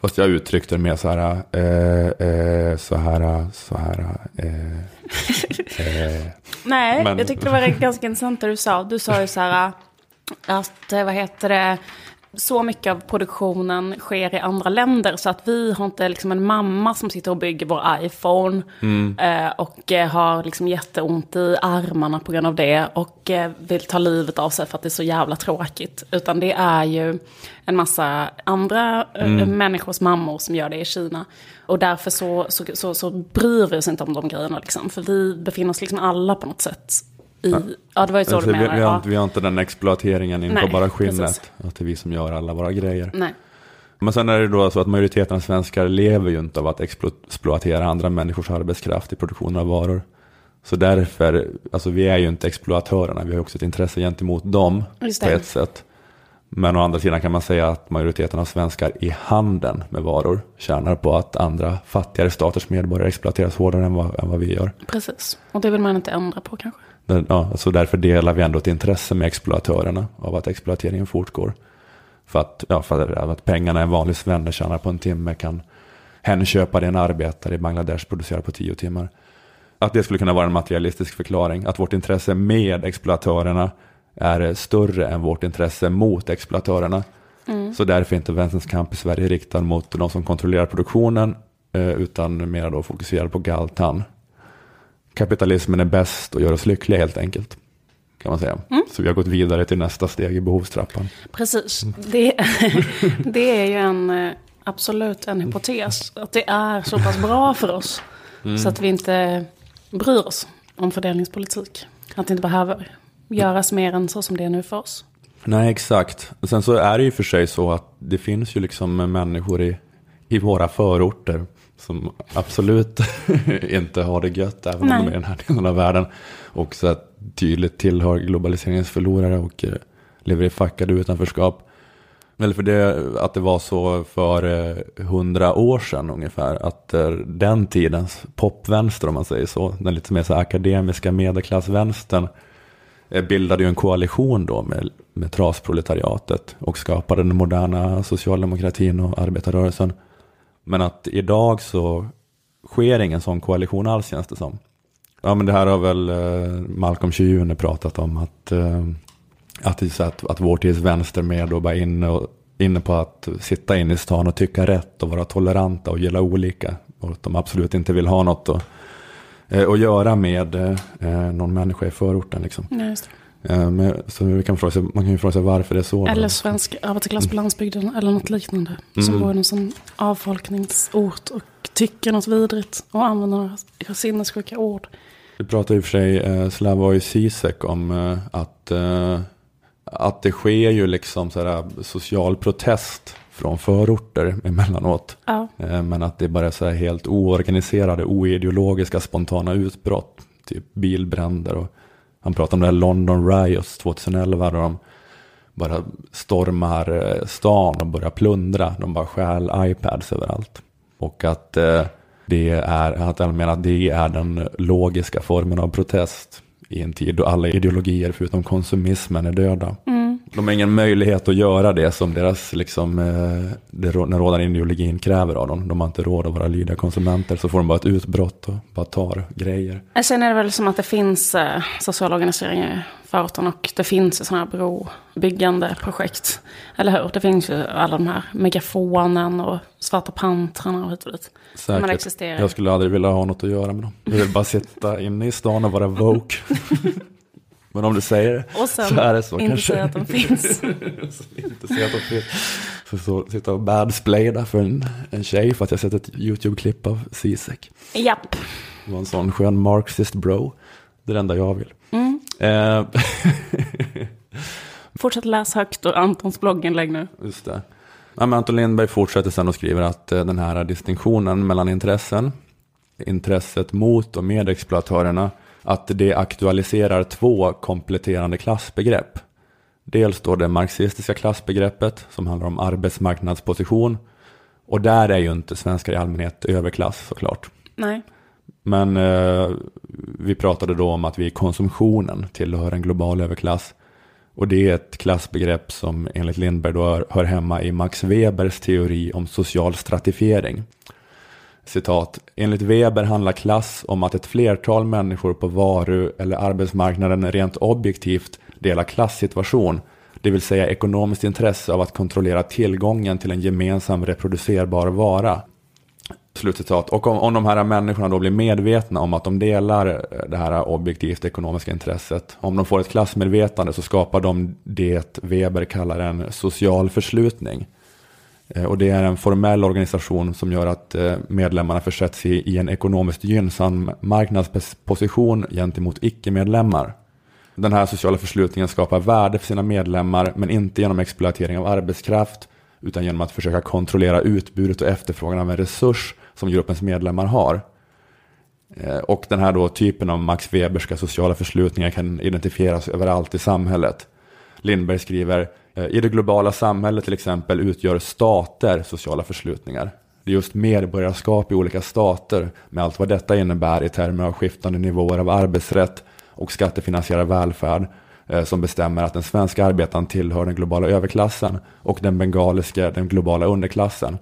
Fast jag uttryckte det mer så här, eh, eh, så här, så här, eh, eh. Nej, Men- jag tyckte det var ganska intressant det du sa. Du sa ju så här att, eh, vad heter det, så mycket av produktionen sker i andra länder så att vi har inte liksom en mamma som sitter och bygger vår iPhone eh, och eh, har liksom jätteont i armarna på grund av det och eh, vill ta livet av sig för att det är så jävla tråkigt. Utan det är ju en massa andra eh, människors mammor som gör det i Kina. Och därför så, så, så, så bryr vi oss inte om de grejerna liksom. För vi befinner oss liksom alla på något sätt i... Ja, det var ju så Alltså, du vi, menade. vi, har, ja. inte- vi har inte den exploateringen in på bara skinnet. precis. Att det är vi som gör alla våra grejer. Nej. Men sen är det då så att majoriteten av svenskar lever ju inte av att explo- exploatera andra människors arbetskraft i produktionen av varor. Så därför, alltså vi är ju inte exploatörerna, vi har också ett intresse gentemot dem på ett sätt. Men å andra sidan kan man säga att majoriteten av svenskar i handeln med varor tjänar på att andra fattigare staters medborgare exploateras hårdare än vad, än vad vi gör. Precis. Och det vill man inte ändra på kanske. Ja, så därför delar vi ändå ett intresse med exploatörerna av att exploateringen fortgår. För att, ja, för att pengarna en vanlig svenne tjänar på en timme kan hen köpa det en arbetare i Bangladesh producerar på tio timmar. Att det skulle kunna vara en materialistisk förklaring. Att vårt intresse med exploatörerna är större än vårt intresse mot exploatörerna. Mm. Så därför är inte vänsterns kamp i Sverige riktad mot de som kontrollerar produktionen eh, utan mer då fokuserad på galtan. Kapitalismen är bäst och gör oss lyckliga helt enkelt. Kan man säga. Mm. Så vi har gått vidare till nästa steg i behovstrappan. Precis. Det, det är ju en, eh, absolut en hypotes. Att det är så pass bra för oss. Mm. Så att vi inte bryr oss om fördelningspolitik. Att det inte behöver göras mer än så som det är nu för oss. Nej, exakt. Sen så är det ju för sig så att det finns ju liksom människor i, i våra förorter som absolut inte har det gött, även Nej. om de är i den här delen av världen. Och så att tydligt tillhör globaliseringens förlorare och eh, lever i fackade utanförskap. Eller för det, att det var så för eh, hundra år sedan ungefär, att eh, den tidens popvänster om man säger så, den lite mer så akademiska medelklassvänstern, bildade ju en koalition då med, med trasproletariatet och skapade den moderna socialdemokratin och arbetarrörelsen. Men att idag så sker ingen sån koalition alls känns det som. Ja men det här har väl eh, Malcolm Jr pratat om att, eh, att, att, att vår tids vänster mer då bara inne, och, inne på att sitta inne i stan och tycka rätt och vara toleranta och gilla olika. Och att de absolut inte vill ha något att, eh, att göra med någon människa i förorten. Liksom. Ja, Eh, så vi kan fråga sig, man kan ju fråga sig varför det är så. Eller svensk arbetarklass på landsbygden eller något liknande. Mm. Som bor i någon sån avfolkningsort och tycker något vidrigt och använder några sinnessjuka ord. Det pratar i och för sig eh, Slavoj Zizek om eh, att, eh, att det sker ju liksom sådär social protest från förorter emellanåt. Ja. Eh, men att det bara är så helt oorganiserade, oideologiska, spontana utbrott. Typ bilbränder och han pratar om det här London Riots 2011 där de bara stormar eh, stan och börjar plundra. De bara stjäl iPads överallt. Och att eh, det är, att han menar att det är den logiska formen av protest i en tid då alla ideologier förutom konsumismen är döda. Mm. De har ingen möjlighet att göra det som deras, liksom, eh, det, den rådande ideologin kräver av dem. De har inte råd att vara lydiga konsumenter, så får de bara ett utbrott och bara tar grejer. Sen är det väl som att det finns eh, sociala organiseringar i förorten och det finns sådana här brobyggande projekt. Eller hur? Det finns ju alla de här megafonen och Svarta pantrarna och hit och dit. Säkert. Jag skulle aldrig vilja ha något att göra med dem. Jag vill bara sitta inne i stan och vara woke. Men om du säger det så är det så inte kanske. säga att de finns. inte säga att de finns. Så, så sitta och badsplada för en, en tjej för att jag sett ett YouTube-klipp av Zizek. Japp. Det var en sån skön marxist bro. Det är det enda jag vill. Mm. Eh. Fortsätt läsa högt och Antons blogginlägg nu. Just det. Ja, men Anton Lindberg fortsätter sen och skriver att eh, den här distinktionen mellan intressen, intresset mot och med exploatörerna att det aktualiserar två kompletterande klassbegrepp. Dels då det marxistiska klassbegreppet som handlar om arbetsmarknadsposition. Och där är ju inte svenskar i allmänhet överklass såklart. Nej. Men eh, vi pratade då om att vi i konsumtionen tillhör en global överklass. Och det är ett klassbegrepp som enligt Lindberg då hör hemma i Max Webers teori om social stratifiering citat, enligt Weber handlar klass om att ett flertal människor på varu eller arbetsmarknaden rent objektivt delar klassituation, det vill säga ekonomiskt intresse av att kontrollera tillgången till en gemensam reproducerbar vara. Slutcitat. Och om, om de här människorna då blir medvetna om att de delar eh, det här objektivt ekonomiska intresset, om de får ett klassmedvetande så skapar de det Weber kallar en social förslutning. Eh, och det är en formell organisation som gör att eh, medlemmarna försätts i en ekonomiskt gynnsam marknadsposition gentemot icke-medlemmar. Den här sociala förslutningen skapar värde för sina medlemmar men inte genom exploatering av arbetskraft utan genom att försöka kontrollera utbudet och efterfrågan av en resurs som gruppens medlemmar har. Eh, och den här då typen av Max Weberska sociala förslutningar kan identifieras överallt i samhället. Lindberg skriver Eh, I det globala samhället till exempel utgör stater sociala förslutningar. Det är just medborgarskap i olika stater med allt vad detta innebär i termer av skiftande nivåer av arbetsrätt och skattefinansierad välfärd eh, som bestämmer att den svenska arbetaren tillhör den globala överklassen och den bengaliska den globala underklassen.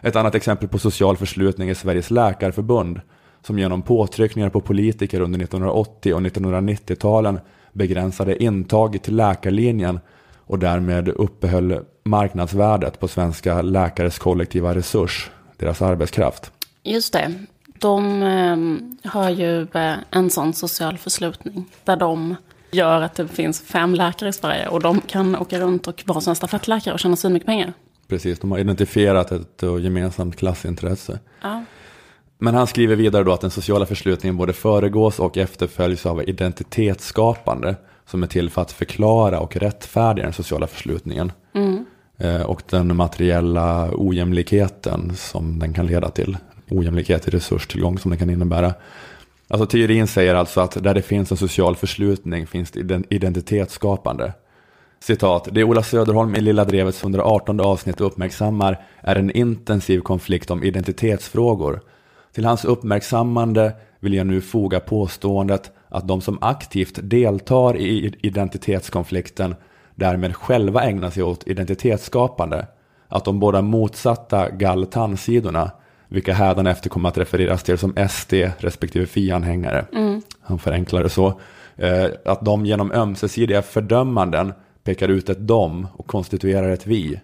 Ett annat exempel på social förslutning är Sveriges läkarförbund som genom påtryckningar på politiker under 1980 och 1990-talen begränsade intaget till läkarlinjen och därmed uppehöll marknadsvärdet på svenska läkares kollektiva resurs, deras arbetskraft. Just det. De eh, har ju eh, en sån social förslutning där de gör att det finns fem läkare i Sverige och de kan åka runt och vara som stafettläkare och tjäna så mycket pengar. Precis, de har identifierat ett uh, gemensamt klassintresse. Ja. Men han skriver vidare då att den sociala förslutningen både föregås och efterföljs av identitetsskapande som är till för att förklara och rättfärdiga den sociala förslutningen. Mm. Eh, och den materiella ojämlikheten som den kan leda till. Ojämlikhet i resurstillgång som den kan innebära. Alltså teorin säger alltså att där det finns en social förslutning finns det identitetsskapande. Citat, det Ola Söderholm i Lilla Drevets 118 avsnitt uppmärksammar är en intensiv konflikt om identitetsfrågor. Till hans uppmärksammande vill jag nu foga påståendet att de som aktivt deltar i identitetskonflikten därmed själva ägnar sig åt identitetsskapande. Att de båda motsatta gall-tandsidorna, vilka hädanefter kommer att refereras till som SD respektive FI-anhängare, mm. han förenklar det så, eh, att de genom ömsesidiga fördömanden pekar ut ett dom och konstituerar ett vi.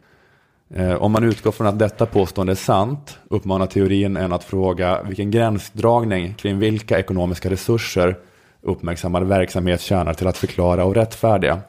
Eh, om man utgår från att detta påstående är sant uppmanar teorin en att fråga vilken gränsdragning kring vilka ekonomiska resurser uppmärksammad verksamhet tjänar till att förklara och rättfärdiga.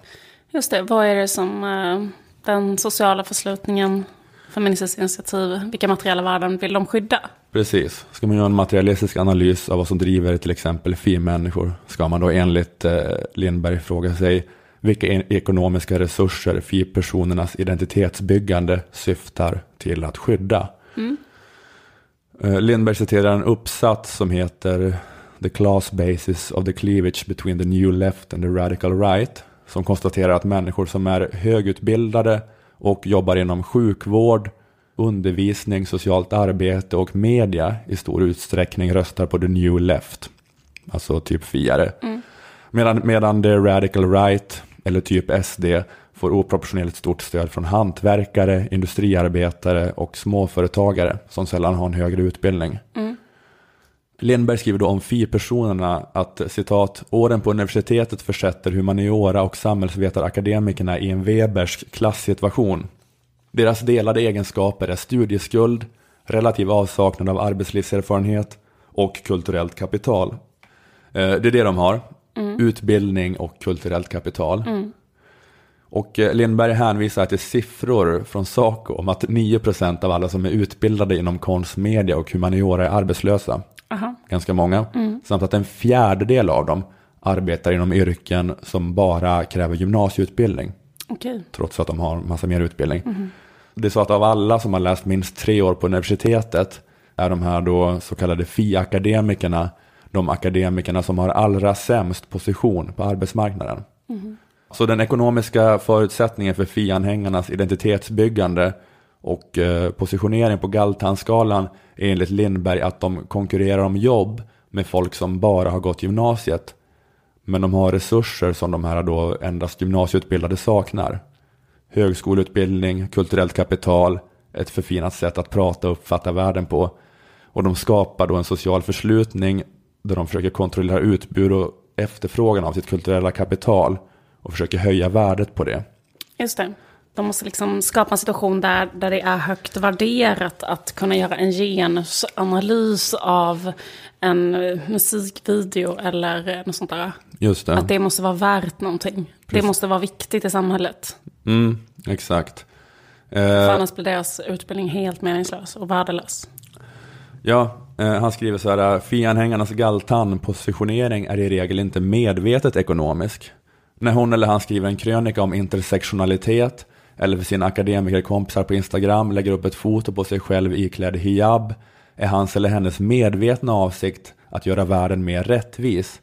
Just det, vad är det som uh, den sociala förslutningen, Feministiskt initiativ, vilka materiella värden vill de skydda? Precis, ska man göra en materialistisk analys av vad som driver till exempel FI-människor ska man då enligt uh, Lindberg fråga sig vilka e-, ekonomiska resurser FI-personernas identitetsbyggande syftar till att skydda. Mm. Uh, Lindberg citerar en uppsats som heter The Class Basis of the Cleavage Between the New Left and the Radical Right som konstaterar att människor som är högutbildade och jobbar inom sjukvård, undervisning, socialt arbete och media i stor utsträckning röstar på the new left. Alltså typ fiare. Mm. Medan, medan the radical right, eller typ SD, får oproportionerligt stort stöd från hantverkare, industriarbetare och småföretagare som sällan har en högre utbildning. Mm. Lindberg skriver då om FI-personerna att citat, åren på universitetet försätter humaniora och samhällsvetarakademikerna i en Webersk klasssituation. Deras delade egenskaper är studieskuld, relativ avsaknad av arbetslivserfarenhet och kulturellt kapital. Eh, det är det de har, mm. utbildning och kulturellt kapital. Mm. Och eh, Lindberg hänvisar till siffror från Saco om att 9% av alla som är utbildade inom konst, media och humaniora är arbetslösa. Aha. ganska många. Mm. Samt att en fjärdedel av dem arbetar inom yrken som bara kräver gymnasieutbildning. Okay. Trots att de har massa mer utbildning. Mm. Det är så att av alla som har läst minst tre år på universitetet är de här då så kallade FI-akademikerna de akademikerna som har allra sämst position på arbetsmarknaden. Mm. Så den ekonomiska förutsättningen för FI-anhängarnas identitetsbyggande och eh, positionering på Galtanskalan är enligt Lindberg att de konkurrerar om jobb med folk som bara har gått gymnasiet. Men de har resurser som de här då endast gymnasieutbildade saknar. Högskoleutbildning, kulturellt kapital, ett förfinat sätt att prata och uppfatta världen på. Och de skapar då en social förslutning där de försöker kontrollera utbud och efterfrågan av sitt kulturella kapital och försöker höja värdet på det. Just det. De måste liksom skapa en situation där, där det är högt värderat att kunna göra en genusanalys av en eh, musikvideo eller något sånt där. Just det. Att det måste vara värt någonting. Precis. Det måste vara viktigt i samhället. Mm, exakt. För annars blir deras utbildning helt meningslös och värdelös. Ja, eh, han skriver så här, FI-anhängarnas galtan-positionering är i regel inte medvetet ekonomisk. När hon eller han skriver en krönika om intersektionalitet eller för sina akademikerkompisar på Instagram lägger upp ett foto på sig själv iklädd hijab är hans eller hennes medvetna avsikt att göra världen mer rättvis.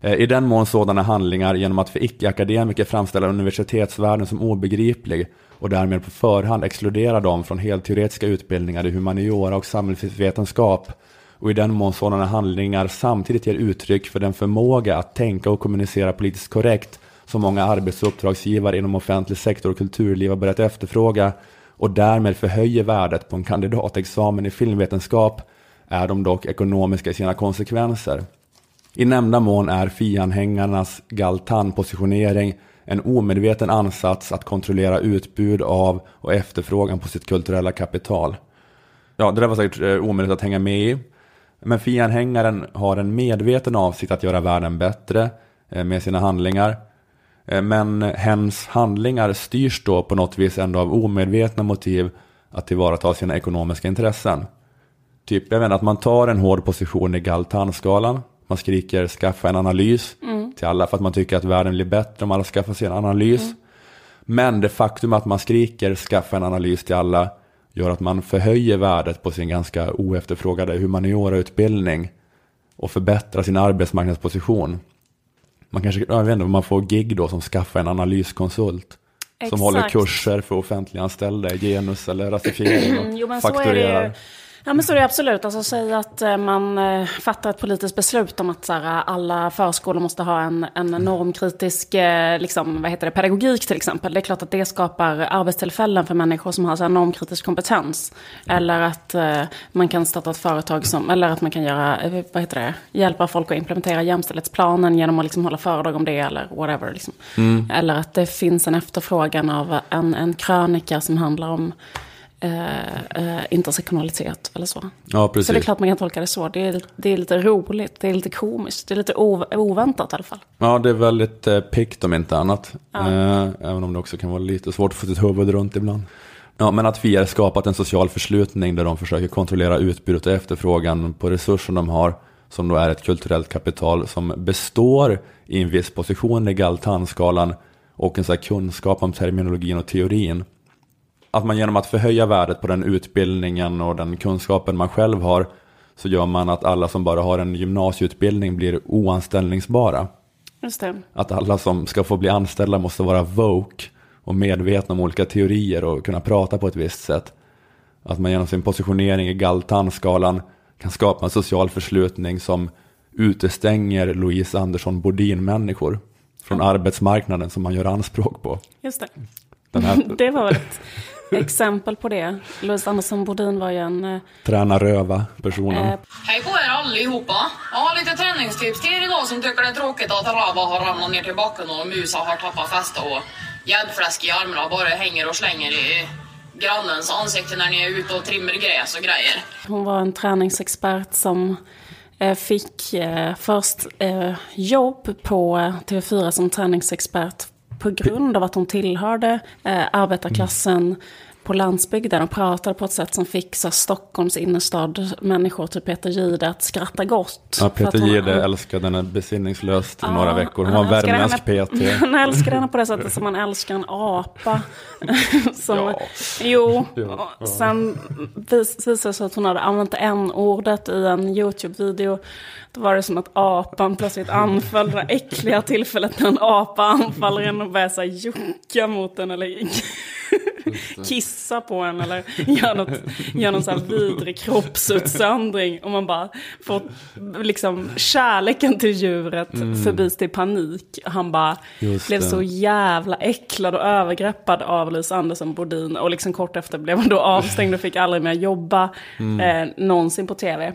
Eh, I den mån sådana handlingar genom att för icke-akademiker framställa universitetsvärlden som obegriplig och därmed på förhand exkludera dem från helt teoretiska utbildningar i humaniora och samhällsvetenskap och i den mån sådana handlingar samtidigt ger uttryck för den förmåga att tänka och kommunicera politiskt korrekt som många arbets och uppdragsgivare inom offentlig sektor och kulturliv har börjat efterfråga och därmed förhöjer värdet på en kandidatexamen i filmvetenskap är de dock ekonomiska i sina konsekvenser. I nämnda mån är FI-anhängarnas Galtan-positionering en omedveten ansats att kontrollera utbud av och efterfrågan på sitt kulturella kapital. Ja, det där var säkert eh, omöjligt att hänga med i. Men FI-anhängaren har en medveten avsikt att göra världen bättre eh, med sina handlingar. Eh, men hens handlingar styrs då på något vis ändå av omedvetna motiv att tillvarata sina ekonomiska intressen. Typ, jag vet att man tar en hård position i Galtan-skalan. Man skriker skaffa en analys mm. till alla för att man tycker att världen blir bättre om alla skaffar sig en analys. Mm. Men det faktum att man skriker skaffa en analys till alla gör att man förhöjer värdet på sin ganska oefterfrågade humaniora-utbildning och förbättrar sin arbetsmarknadsposition. Man kanske, jag vet inte, man får gig då som skaffar en analyskonsult. Exakt. Som håller kurser för offentliganställda i genus eller rasifiering och jo, fakturerar. Ja men så är det absolut. Alltså säg att eh, man eh, fattar ett politiskt beslut om att så här, alla förskolor måste ha en, en normkritisk eh, liksom, vad heter det, pedagogik till exempel. Det är klart att det skapar arbetstillfällen för människor som har så här, normkritisk kompetens. Eller att man kan starta ett företag som, eller att man kan göra, vad heter det, hjälpa folk att implementera jämställdhetsplanen genom att liksom hålla föredrag om det eller whatever. Liksom. Mm. Eller att det finns en efterfrågan av en, en krönika som handlar om eh, eh, intersektionalitet eller så. Ja, precis. Så det är klart man kan tolka det så. Det är, det är lite roligt, det är lite komiskt, det är lite oväntat i alla fall. Ja, det är väldigt eh, pikt om inte annat. Ja. Eh, även om det också kan vara lite svårt att få sitt huvud runt ibland. Ja, men att FIA har skapat en social förslutning där de försöker kontrollera utbudet och efterfrågan på resurser de har, som då är ett kulturellt kapital som består i en viss position i Galtanskalan och en sån kunskap om terminologin och teorin att man genom att förhöja värdet på den utbildningen och den kunskapen man själv har så gör man att alla som bara har en gymnasieutbildning blir oanställningsbara. Just det. Att alla som ska få bli anställda måste vara woke och medvetna om olika teorier och kunna prata på ett visst sätt. Att man genom sin positionering i Galtan-skalan kan skapa en social förslutning som utestänger Louise Andersson Bodin-människor från arbetsmarknaden som man gör anspråk på. Just det. Här... det var ett exempel på det. Louise Andersson Bodin var ju en... Eh, Träna röva personen. Eh, Hej på er allihopa! Jag har lite träningstips till er idag som tycker det är tråkigt att Rava har ramlat ner till backen och Musa har tappat fäste och gäddfläsk i armarna bara hänger och slänger i grannens ansikte när ni är ute och trimmer gräs och grejer. Hon var en träningsexpert som eh, fick eh, först jobb på TV4 som träningsexpert på grund av att hon tillhörde arbetarklassen på landsbygden och pratade på ett sätt som fick så Stockholms innerstad människor, typ Peter Gide, att skratta gott. Ja, Peter Gide älskade henne besinningslöst i ja, några veckor. Hon var värmländsk PT. Han älskade henne på det sättet som man älskar en apa. som, ja. Jo, ja, ja. sen visade det sig att hon hade använt en ordet i en YouTube-video. Då var det som att apan plötsligt anföll, det äckliga tillfället när en apa anfaller en och börjar så jucka mot den eller kissa på en eller göra något, gör någon så här vidrig kroppsutsöndring. Och man bara får liksom kärleken till djuret mm. förbis till panik. Han bara Just blev det. så jävla äcklad och övergreppad av Louise Andersson Bodin. Och liksom kort efter blev han då avstängd och fick aldrig mer jobba mm. eh, någonsin på tv.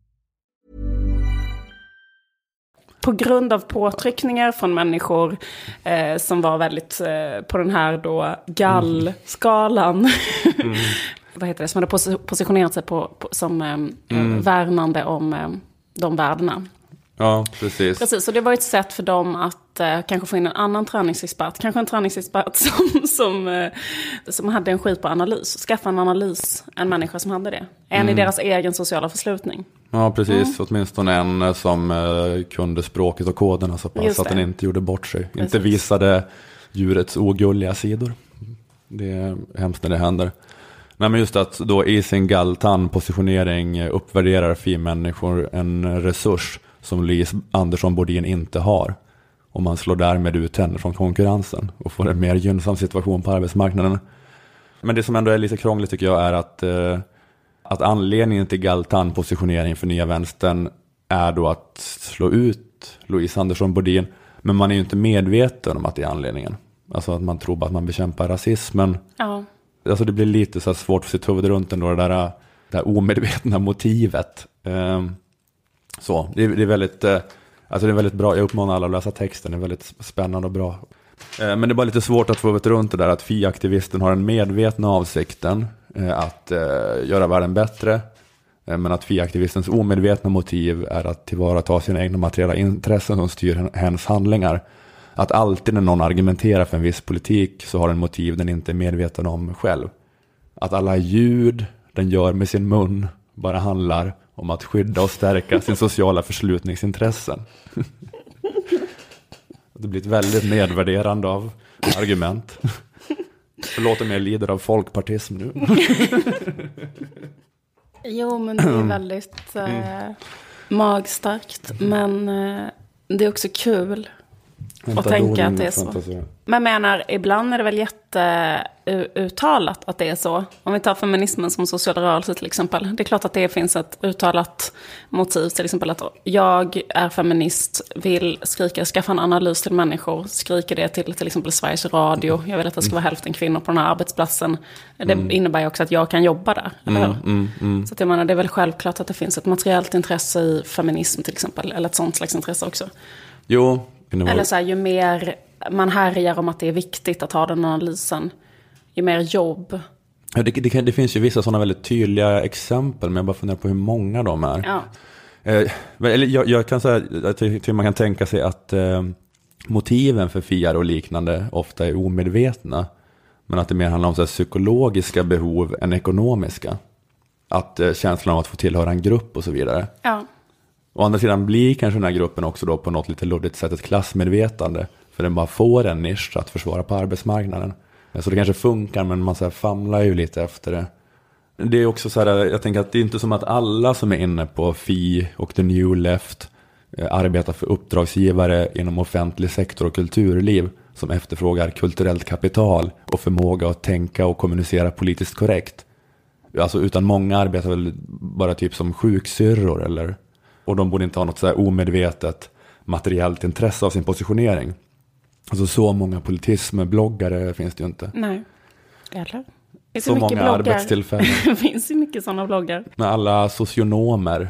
På grund av påtryckningar från människor eh, som var väldigt eh, på den här då gallskalan. Mm. Vad heter det? Som hade pos positionerat sig på, på som eh, mm. värnande om eh, de värdena. Ja, precis. Precis, så det var ett sätt för dem att eh, kanske få in en annan träningsexpert. Kanske en träningsexpert som, som, eh, som hade en skit på analys. Skaffa en analys, en människa som hade det. En mm. i deras egen sociala förslutning. Ja, precis. Mm. Åtminstone en eh, som eh, kunde språket och koderna så pass att den inte gjorde bort sig. Precis. Inte visade djurets ogulliga sidor. Det är hemskt när det händer. Nej men just att då i sin galtan positionering uppvärderar fi-människor en resurs som Louise Andersson Bodin inte har. Och man slår därmed ut henne från konkurrensen och får en mer gynnsam situation på arbetsmarknaden. Men det som ändå är lite krångligt tycker jag är att, eh, att anledningen till galtan-positionering för Nya Vänstern är då att slå ut Louise Andersson Bodin. Men man är ju inte medveten om att det är anledningen. Alltså att man tror att man bekämpar rasismen. Ja. Alltså det blir lite så svårt för sitt huvud runt ändå, det där, det där omedvetna motivet. Um, så, det är, det är väldigt, eh, alltså det är väldigt bra, jag uppmanar alla att läsa texten, det är väldigt spännande och bra. Eh, men det är bara lite svårt att få huvudet runt det där att FI-aktivisten har den medvetna avsikten eh, att göra världen bättre. Men att FI-aktivistens omedvetna motiv är att tillvarata sina egna materiella intressen som styr hens handlingar att alltid när någon argumenterar för en viss politik så har den motiv den inte är medveten om själv. Att alla ljud den gör med sin mun bara handlar om att skydda och stärka sin sociala förslutningsintressen. Det blir ett väldigt nedvärderande av argument. Förlåt om jag lider av folkpartism nu. Jo, men det är väldigt eh, magstarkt. Men eh, det är också kul och tänka att det är så. Men menar, ibland är det väl jätteuttalat att det är så. Om vi tar feminismen som social rörelse till exempel. Det är klart att det finns ett uttalat motiv, till exempel att jag är feminist, vill skrika, skaffa en analys till människor, skriker det till till exempel Sveriges Radio. Jag vill att det ska vara hälften kvinnor på den här arbetsplatsen. Det mm. innebär ju också att jag kan jobba där, eller mm, mm, mm, Så att jag menar, det är väl självklart att det finns ett materiellt intresse i feminism till exempel, eller ett sånt slags intresse också. Jo, eller så här, ju mer man härjar om att det är viktigt att ha den analysen, ju mer jobb. Ja, det, det, det finns ju vissa sådana väldigt tydliga exempel, men jag bara funderar på hur många de är. Ja. Eh, eller jag, jag, kan säga att man kan tänka sig att eh, motiven för FIAR och liknande ofta är omedvetna. Men att det mer handlar om så här, psykologiska behov än ekonomiska. Att eh, känslan av att få tillhöra en grupp och så vidare. Ja. Å andra sidan blir kanske den här gruppen också då på något lite luddigt sätt ett klassmedvetande. För den bara får en nisch att försvara på arbetsmarknaden. Så det kanske funkar men man så här famlar ju lite efter det. Det är också så här, jag tänker att det är inte som att alla som är inne på FI och the new left eh, arbetar för uppdragsgivare inom offentlig sektor och kulturliv som efterfrågar kulturellt kapital och förmåga att tänka och kommunicera politiskt korrekt. Alltså utan många arbetar väl bara typ som sjuksyrror eller och de borde inte ha något så omedvetet materiellt intresse av sin positionering. Alltså så många politism-bloggare finns det ju inte. Nej, eller? Det så många bloggar. arbetstillfällen. det finns ju mycket sådana bloggar. Med alla socionomer.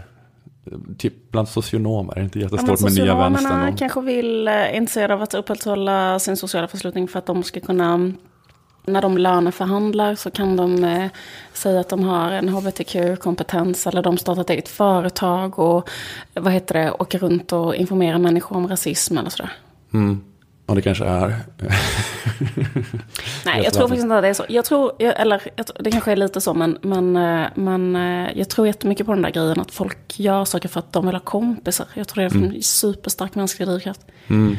Typ bland socionomer, är det inte jättestort ja, med nya vänstern. Socionomerna kanske vill, eh, intresserade av att upprätthålla sin sociala förslutning för att de ska kunna när de löneförhandlar så kan de eh, säga att de har en hbtq-kompetens eller de startar ett eget företag och vad heter det, åker runt och informerar människor om rasism eller sådär. Mm. Och det kanske är. Nej, jag tror faktiskt inte att det är så. Jag tror, eller det kanske är lite så, men, men, eh, men eh, jag tror jättemycket på den där grejen att folk gör saker för att de vill ha kompisar. Jag tror det är en mm. superstark mänsklig drivkraft. Mm.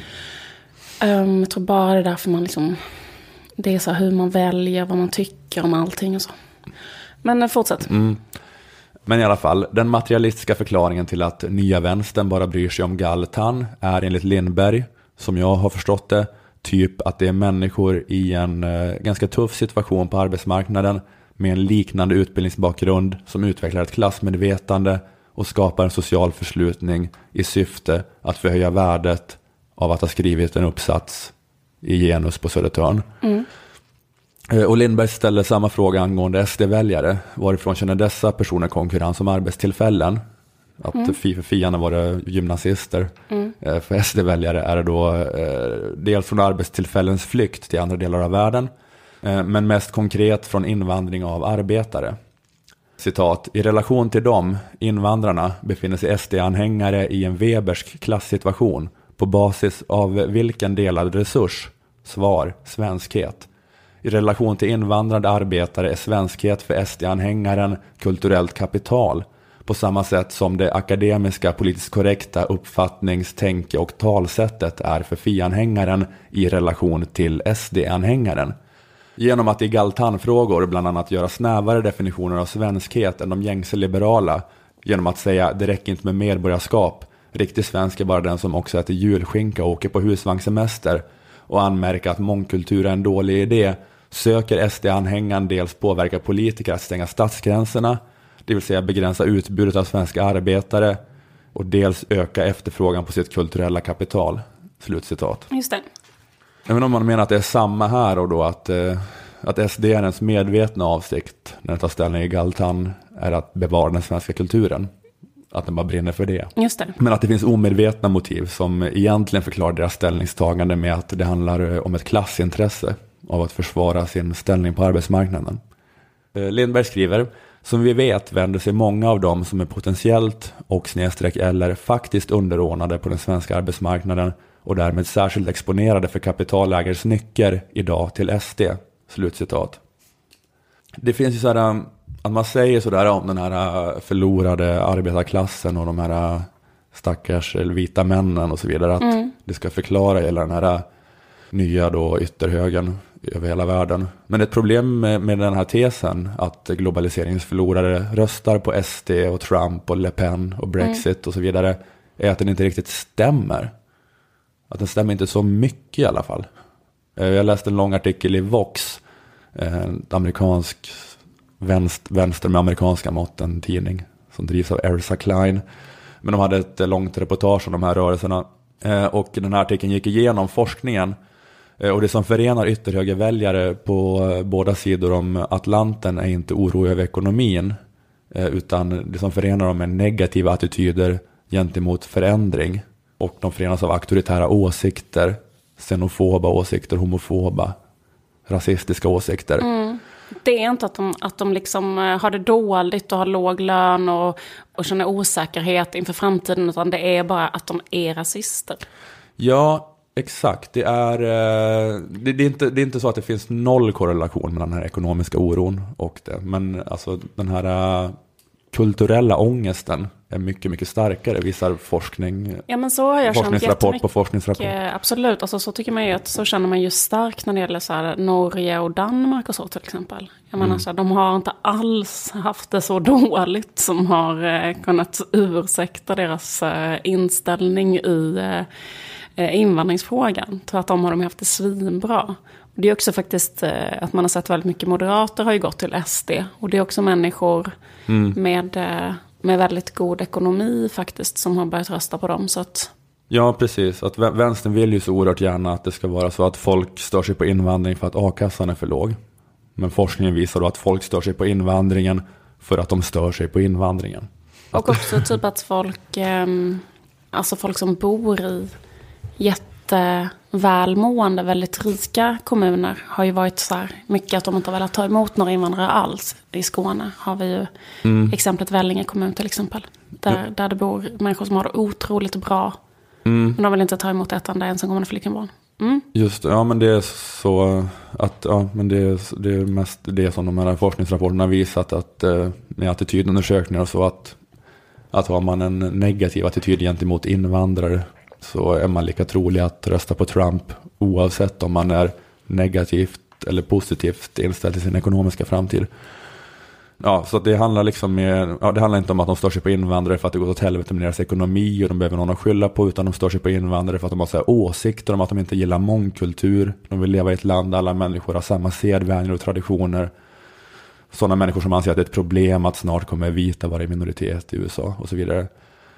Um, jag tror bara det är därför man liksom det är så hur man väljer, vad man tycker om allting och så. Men eh, fortsätt. Mm. Men i alla fall, den materialistiska förklaringen till att nya vänstern bara bryr sig om Galtan är enligt Lindberg, som jag har förstått det, typ att det är människor i en eh, ganska tuff situation på arbetsmarknaden med en liknande utbildningsbakgrund som utvecklar ett klassmedvetande och skapar en social förslutning i syfte att förhöja värdet av att ha skrivit en uppsats i genus på Södertörn. Mm. Eh, och Lindberg ställer samma fråga angående SD-väljare. Varifrån känner dessa personer konkurrens om arbetstillfällen? Att mm. för fiarna var det gymnasister. Mm. Eh, för SD-väljare är det då eh, dels från arbetstillfällens flykt till andra delar av världen. Men mest konkret från invandring av arbetare. Citat, i relation till dem, invandrarna, befinner sig SD-anhängare i en Webersk klasssituation på basis av vilken delad resurs? Svar, svenskhet. I relation till invandrade arbetare är svenskhet för SD-anhängaren kulturellt kapital på samma sätt som det akademiska politiskt korrekta uppfattningstänke och talsättet är för FI-anhängaren i relation till SD-anhängaren. Genom att i Galtan-frågor bland annat göra snävare definitioner av svenskhet än de gängse liberala. Genom att säga det räcker inte med medborgarskap. Riktig svensk är bara den som också äter julskinka och åker på husvagnssemester. Och anmärka att mångkultur är en dålig idé. Söker SD-anhängaren dels påverka politiker att stänga stadsgränserna. Det vill säga begränsa utbudet av svenska arbetare. Och dels öka efterfrågan på sitt kulturella kapital. Slutcitat. Just det. Även om man menar att det är samma här och då att, eh, att SDNs medvetna avsikt när den tar ställning i Galtan är att bevara den svenska kulturen. Att den bara brinner för det. Det. Men att det finns omedvetna motiv som egentligen förklarar deras ställningstagande med att det handlar eh, om ett klassintresse av att försvara sin ställning på arbetsmarknaden. Eh, Lindberg skriver, som vi vet vänder sig många av dem som är potentiellt och snedstreck eller faktiskt underordnade på den svenska arbetsmarknaden och därmed särskilt exponerade för kapitalägares nycker idag till SD. Slutcitat. Det finns ju så här um, att man säger sådär om den här uh, förlorade arbetarklassen och de här uh, stackars vita männen och så vidare. Att mm. det ska förklara hela den här nya då ytterhögern över hela världen. Men ett problem med, med den här tesen att globaliseringsförlorare röstar på SD och Trump och Le Pen och Brexit mm. och så vidare är att den inte riktigt stämmer. Att den stämmer inte så mycket i alla fall. Eh, jag läste en lång artikel i Vox, eh, en amerikansk vänster, vänster med amerikanska mått, en tidning som drivs av Ersa Klein. Men de hade ett eh, långt reportage om de här rörelserna. Eh, och den här artikeln gick igenom forskningen. Eh, och det som förenar ytterhögerväljare på båda sidor om Atlanten är inte oro över ekonomin. Utan det som förenar dem är negativa attityder gentemot förändring. Och de förenas av auktoritära åsikter, xenofoba åsikter, homofoba, rasistiska åsikter. Mm. Det är inte att de, att de liksom eh, har det dåligt och har låg lön och, och känner osäkerhet inför framtiden, utan det är bara att de är rasister. Ja, exakt. Det är, eh, det, det, är inte, det är inte så att det finns noll korrelation mellan den här ekonomiska oron och det. Men alltså den här eh, kulturella ångesten är mycket, mycket starkare, visar forskning. Ja, men så har jag forskningsrapport på forskningsrapport. Absolut, alltså, så tycker man ju att så känner man ju starkt när det gäller så här, Norge och Danmark och så till exempel. Jag menar, mm. så här, de har inte alls haft det så dåligt som har eh, kunnat ursäkta deras eh, inställning i eh, invandringsfrågan. Tvärtom har de haft det svinbra. Det är också faktiskt eh, att man har sett väldigt mycket moderater har ju gått till SD. Och det är också människor mm. med, eh, med väldigt god ekonomi faktiskt som har börjat rösta på dem. Så att... Ja, precis. Att vänstern vill ju så oerhört gärna att det ska vara så att folk stör sig på invandring för att a-kassan är för låg. Men forskningen visar då att folk stör sig på invandringen för att de stör sig på invandringen. Och också typ att folk, ehm, alltså folk som bor i jätte jättevälmående, väldigt rika kommuner har ju varit så här mycket att de inte har velat ta emot några invandrare alls. I Skåne har vi ju mm. exemplet Vellinge kommun till exempel. Där, mm. där det bor människor som har det otroligt bra. Mm. Men de vill inte ta emot ett enda ensamkommande flyktingbarn. Mm. Just ja men det är så att, ja men det är, det är mest det som de här forskningsrapporterna visat att eh, med attitydundersökningar och så att, att har man en negativ attityd gentemot invandrare så är man lika trolig att rösta på Trump oavsett om man är negativt eller positivt inställd till sin ekonomiska framtid. Ja, så det handlar liksom med, ja, det handlar inte om att de stör sig på invandrare för att det går åt helvete med deras ekonomi och de behöver någon att skylla på, utan de stör sig på invandrare för att de har så här åsikter om att de inte gillar mångkultur. De vill leva i ett land där alla människor har samma sedvänjor och traditioner. Sådana människor som anser att det är ett problem att snart kommer vita vara i minoritet i USA och så vidare.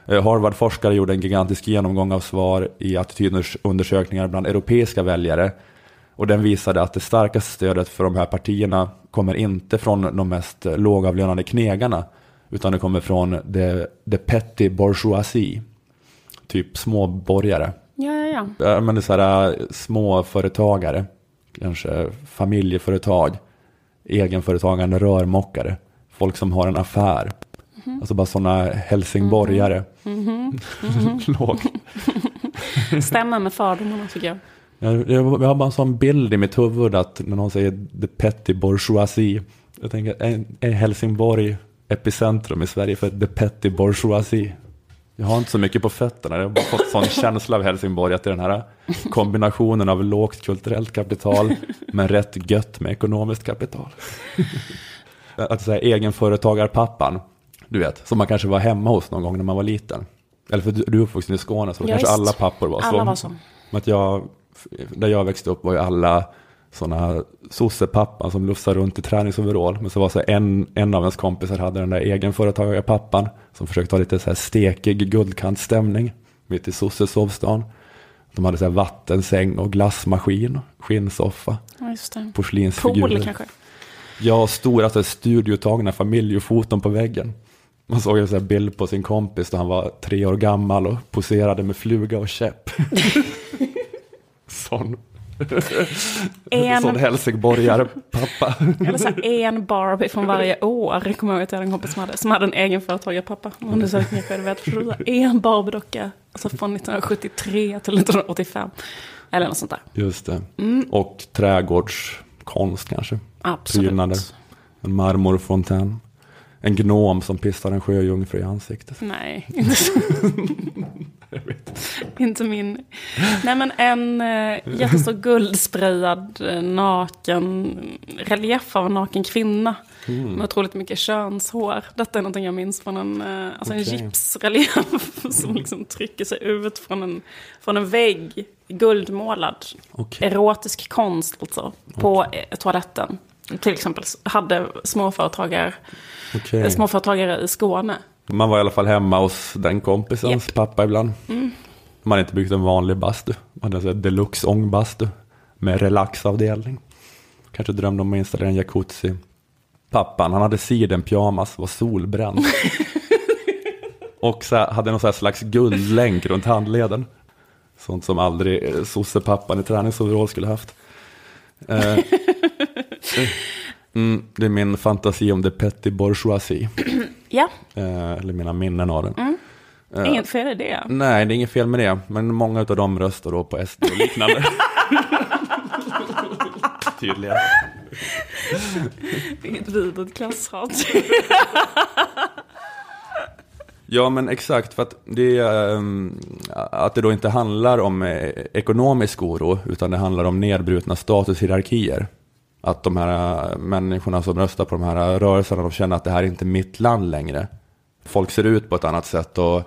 Eh, Harvard-forskare gjorde en gigantisk genomgång av svar i attitydundersökningar bland europeiska väljare. Och den visade att det starkaste stödet för de här partierna kommer inte från de mest lågavlönade knegarna. Utan det kommer från the, the petty bourgeoisie. Typ småborgare. Ja, ja, ja. Men det är så här, eh, småföretagare. Kanske familjeföretag. Egenföretagande rörmokare. Folk som har en affär. Mm. Alltså bara sådana helsingborgare. Mm. Mm. Lågt. Stämmer med fördomarna tycker jag. Jag, jag, jag har bara en sån bild i mitt huvud att när någon säger the petty bourgeoisie. Jag tänker, är, är Helsingborg epicentrum i Sverige för the petty bourgeoisie? Jag har inte så mycket på fötterna. Jag har bara fått sån känsla av Helsingborg att det är den här kombinationen av lågt kulturellt kapital men rätt gött med ekonomiskt kapital. Att säga egenföretagarpappan, du vet, som man kanske var hemma hos någon gång när man var liten. Eller för du, du är uppvuxen i Skåne så Ja, kanske visst. alla pappor var så. Alla var så. Men Att jag, där jag växte upp var ju alla sådana sossepappan som lussade runt i träningsoverall. Men så var så en, en av ens kompisar hade den där egenföretagarpappan som försökte ha lite så här stekig guldkantstämning mitt i sossesovstan. De hade så här vattensäng och glassmaskin, skinnsoffa, Ja, just porslinsfigurer. Pool kanske. Ja, stora så här, studiotagna familjefoton på väggen. Man såg en så här bild på sin kompis då han var tre år gammal och poserade med fluga och käpp. Sån. En- Sån helsingborgarpappa. Eller så en Barbie från varje år. Kommer jag ihåg att jag hade en kompis som hade, som hade en egenföretagarpappa. Undersökningar själv vet. En Barbie-docka. Alltså från 1973 till 1985. Eller något sånt där. Just det. Och trädgårdskonst kanske. Absolut. Prydnader. En marmorfontän. En gnom som pissar en sjöjungfru i ansiktet. Nej, inte, så. inte min. Nej men en äh, jättestor guldsprayad eh, naken relief av en naken kvinna. Mm. Med otroligt mycket könshår. Detta är någonting jag minns från en, eh, alltså en Okej. gipsrelief som liksom trycker sig ut från en, från en vägg. Guldmålad. Okej. Erotisk konst alltså. På eh, toaletten. Till exempel hade småföretagare, Okej. småföretagare i Skåne. Man var i alla fall hemma hos den kompisens. Mm. pappa ibland. Man hade inte byggt en vanlig bastu. Man hade en deluxe ångbastu med relaxavdelning. Kanske drömde om att installera en jacuzzi. Pappan, han hade sidenpyjamas, var solbränd. Och så hade någon slags guldlänk runt handleden. Sånt som aldrig eh, sossepappan i träningsoverall skulle haft. Eh, mm, det är min fantasi om the petty bourgeoisie. Ja, Eh, eller mina minnen av den. Mm. Eh, inget fel i det. Nej, det är inget fel med det. Men många av dem röstar då på SD och liknande. Tydligen. Inget vidrigt klasshat. Ja, men exakt. För att det, ehm, att det då inte handlar om eh, ekonomisk oro, utan det handlar om nedbrutna statushierarkier. Att de här äh, människorna som röstar på de här rörelserna, de känner att det här är inte mitt land längre. Folk ser ut på ett annat sätt och,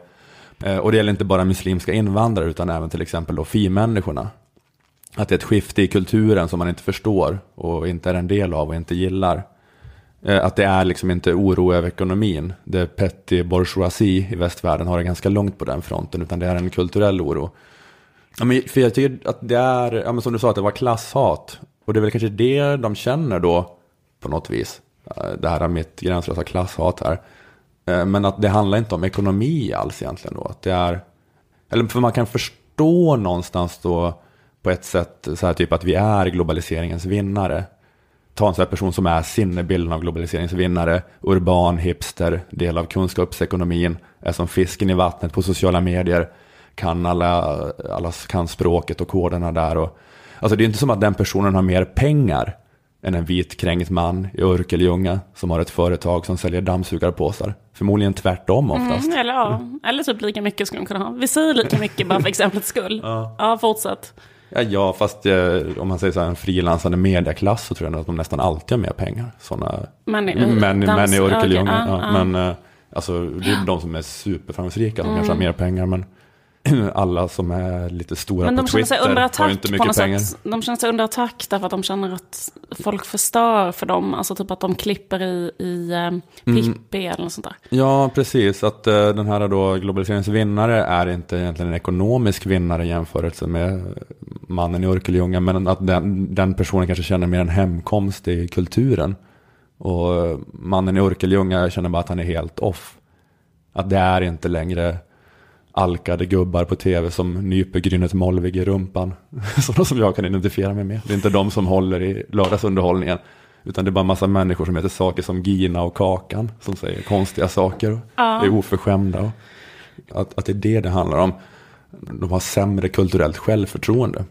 äh, och det gäller inte bara muslimska invandrare utan även till exempel då fi-människorna. Att det är ett skifte i kulturen som man inte förstår och inte är en del av och inte gillar. Äh, att det är liksom inte oro över ekonomin. Det petty bourgeoisie i västvärlden har det ganska långt på den fronten, utan det är en kulturell oro. Ja, men för jag tycker att det är, ja, men som du sa, att det var klasshat. Och det är väl kanske det de känner då, på något vis. Eh, det här är mitt gränslösa klasshat här. Eh, men att det handlar inte om ekonomi alls egentligen då. Att det är, eller för man kan förstå någonstans då på ett sätt så här typ att vi är globaliseringens vinnare. Ta en sån här person som är sinnebilden av globaliseringens vinnare, urban, hipster, del av kunskapsekonomin, är som fisken i vattnet på sociala medier, kan alla, alla kan språket och koderna där. Och, alltså det är inte som att den personen har mer pengar än en vitkränkt man i Örkelljunga som har ett företag som säljer dammsugarpåsar. Förmodligen tvärtom oftast. Mm, eller, ja. eller typ lika mycket skulle de kunna ha. Vi säger lika mycket bara för exemplets skull. Ja, fortsätt. Ja, ja fast eh, om man säger så här en frilansande mediaklass så tror jag att de nästan alltid har mer pengar. Såna Men i- män, i Örkelljunga. okej, ja, ja, ja. Men eh, alltså, det är de som är superframgångsrika som kanske har mer pengar. Men alla som är lite stora Men på de känner sig Twitter under har ju attack inte på mycket pengar. sätt. De känner sig under attack därför att de känner att folk förstör för dem. Alltså typ att de klipper i, i Mm. Pippi eller något sånt där. Ja, precis. Att eh, den här då globaliseringens vinnare är inte egentligen en ekonomisk vinnare i jämförelse med mannen i Örkelljunga. Men att den, den personen kanske känner mer en hemkomst i kulturen. Och eh, mannen i Örkelljunga känner bara att han är helt off. Att det är inte längre alkade gubbar på tv som nyper Grynet Molvig i rumpan. Sådana som jag kan identifiera mig med. Det är inte de som håller i lördagsunderhållningen. Utan det är bara en massa människor som heter saker som Gina och Kakan. Som säger konstiga saker och Ja. är oförskämda. Att, att det är det det handlar om. De har sämre kulturellt självförtroende.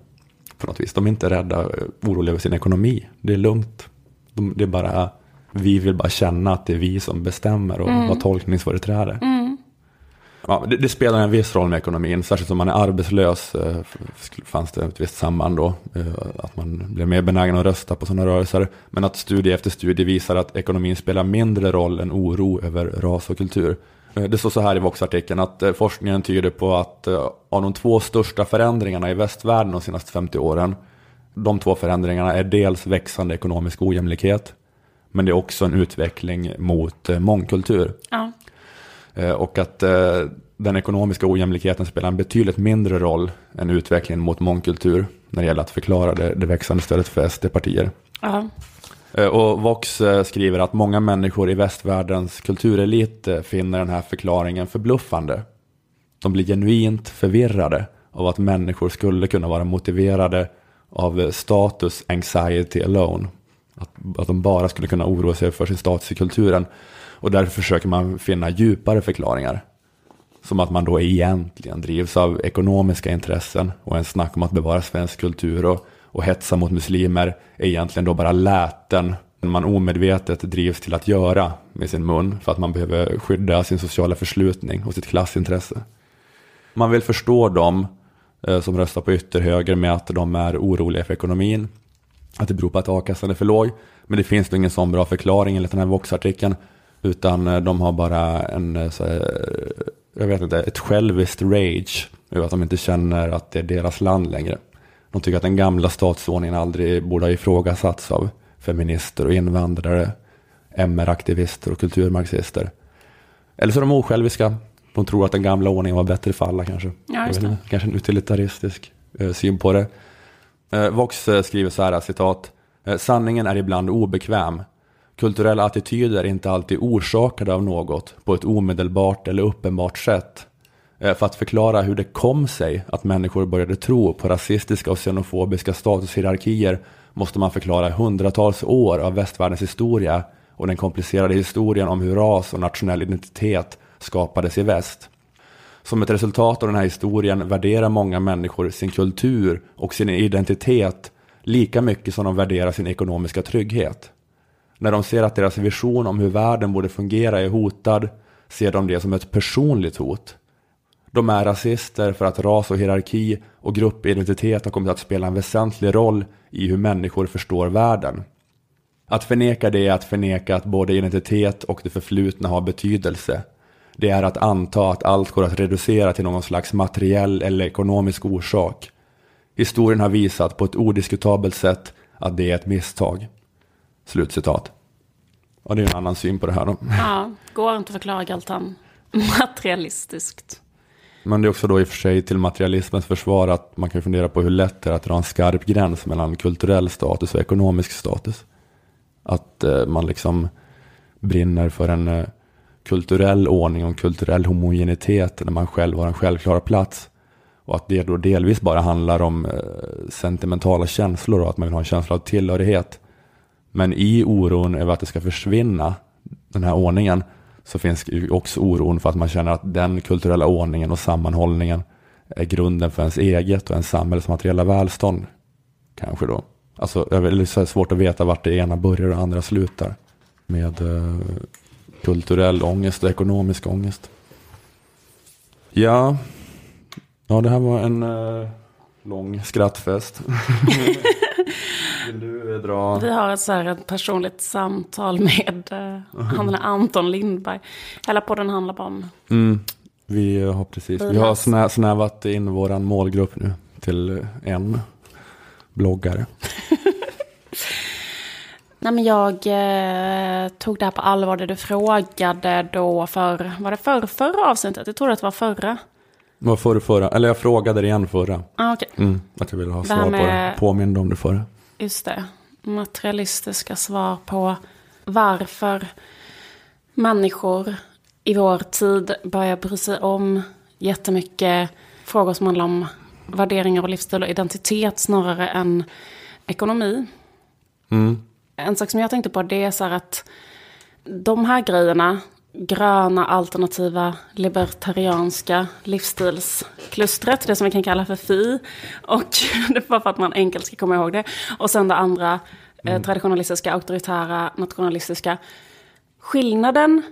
På något vis. De är inte rädda, eh, oroliga över sin ekonomi. Det är lugnt. De, det är bara, vi vill bara känna att det är vi som bestämmer och Mm. har tolkningsföreträde. Ja, det, det, spelar en viss roll med ekonomin, särskilt om man är arbetslös. Eh, fanns det ett visst samband då, eh, att man blir mer benägen att rösta på sådana rörelser. Men att studie efter studie visar att ekonomin spelar mindre roll än oro över ras och kultur. Eh, det står så här i Vox-artikeln att eh, forskningen tyder på att eh, av de två största förändringarna i västvärlden de senaste 50 åren, de två förändringarna är dels växande ekonomisk ojämlikhet, men det är också en utveckling mot eh, mångkultur. Ja. Eh, och att eh, den ekonomiska ojämlikheten spelar en betydligt mindre roll än utvecklingen mot mångkultur när det gäller att förklara det, det växande stödet för SD-partier. Uh eh, -huh. Och Vox skriver att många människor i västvärldens kulturelit finner den här förklaringen förbluffande. De blir genuint förvirrade av att människor skulle kunna vara motiverade av status anxiety alone. Att, att de bara skulle kunna oroa sig för sin status i kulturen. Och därför försöker man finna djupare förklaringar. Som att man då egentligen drivs av ekonomiska intressen och en snack om att bevara svensk kultur och, och hetsa mot muslimer är egentligen då bara läten man omedvetet drivs till att göra med sin mun för att man behöver skydda sin sociala förslutning och sitt klassintresse. Man vill förstå dem eh, som röstar på ytterhöger med att de är oroliga för ekonomin, att det beror på att a-kassan är för låg, men det finns nog ingen sån bra förklaring enligt den här Vox-artikeln utan eh, de har bara en, eh, här, jag vet inte, ett själviskt rage över att de inte känner att det är deras land längre. De tycker att den gamla statsordningen aldrig borde ha ifrågasatts av feminister och invandrare, MR-aktivister och kulturmarxister. Eller så är de osjälviska. De tror att den gamla ordningen var bättre för alla kanske. Ja, det. Kanske en utilitaristisk eh, syn på det. Eh, Vox eh, skriver så här, citat. Sanningen är ibland obekväm Kulturella attityder är inte alltid orsakade av något på ett omedelbart eller uppenbart sätt. Eh, för att förklara hur det kom sig att människor började tro på rasistiska och xenofobiska statushierarkier måste man förklara hundratals år av västvärldens historia och den komplicerade historien om hur ras och nationell identitet skapades i väst. Som ett resultat av den här historien värderar många människor sin kultur och sin identitet lika mycket som de värderar sin ekonomiska trygghet. När de ser att deras vision om hur världen borde fungera är hotad ser de det som ett personligt hot. De är rasister för att ras och hierarki och gruppidentitet har kommit att spela en väsentlig roll i hur människor förstår världen. Att förneka det är att förneka att både identitet och det förflutna har betydelse. Det är att anta att allt går att reducera till någon slags materiell eller ekonomisk orsak. Historien har visat på ett odiskutabelt sätt att det är ett misstag. Slutcitat. Och det är en annan syn på det här då. Ja, går inte att förklara Galtan materialistiskt. Men det är också då i och för sig till materialismens försvar att man kan fundera på hur lätt det är att dra en skarp gräns mellan kulturell status och ekonomisk status. Att eh, man liksom brinner för en eh, kulturell ordning och en kulturell homogenitet när man själv har en självklar plats. Och att det då delvis bara handlar om eh, sentimentala känslor och att man vill ha en känsla av tillhörighet. Men i oron över att det ska försvinna, den här ordningen, så finns ju också oron för att man känner att den kulturella ordningen och sammanhållningen är grunden för ens eget och ens samhälles materiella välstånd. Kanske då. Alltså, det är svårt att veta vart det ena börjar och andra slutar. Med eh, kulturell ångest och ekonomisk ångest. Ja, ja det här var en eh, lång skrattfest. Vill du eh, dra? Vi har ett, så här, ett personligt samtal med uh, han Anton Lindberg. Hela podden handlar bara om... Mm, vi har precis, vi har snä, snävat in vår målgrupp nu till en bloggare. Nej, men jag eh, tog det här på allvar, det du frågade då för, var det för, förra avsnittet? Jag tror att det var förra. Var förra, förra, eller jag frågade det igen förra. Ah, okay. mm, att jag ville ha svar med... på det, påminde om det förra. Just det. Materialistiska svar på varför människor i vår tid börjar bry sig om jättemycket frågor som handlar om värderingar och livsstil och identitet snarare än ekonomi. Mm. En sak som jag tänkte på det är så här att de här grejerna gröna, alternativa, libertarianska livsstilsklustret, det som vi kan kalla för FI. Och det var för att man enkelt ska komma ihåg det. Och sen det andra, eh, mm. eh, traditionalistiska, auktoritära, nationalistiska. Skillnaden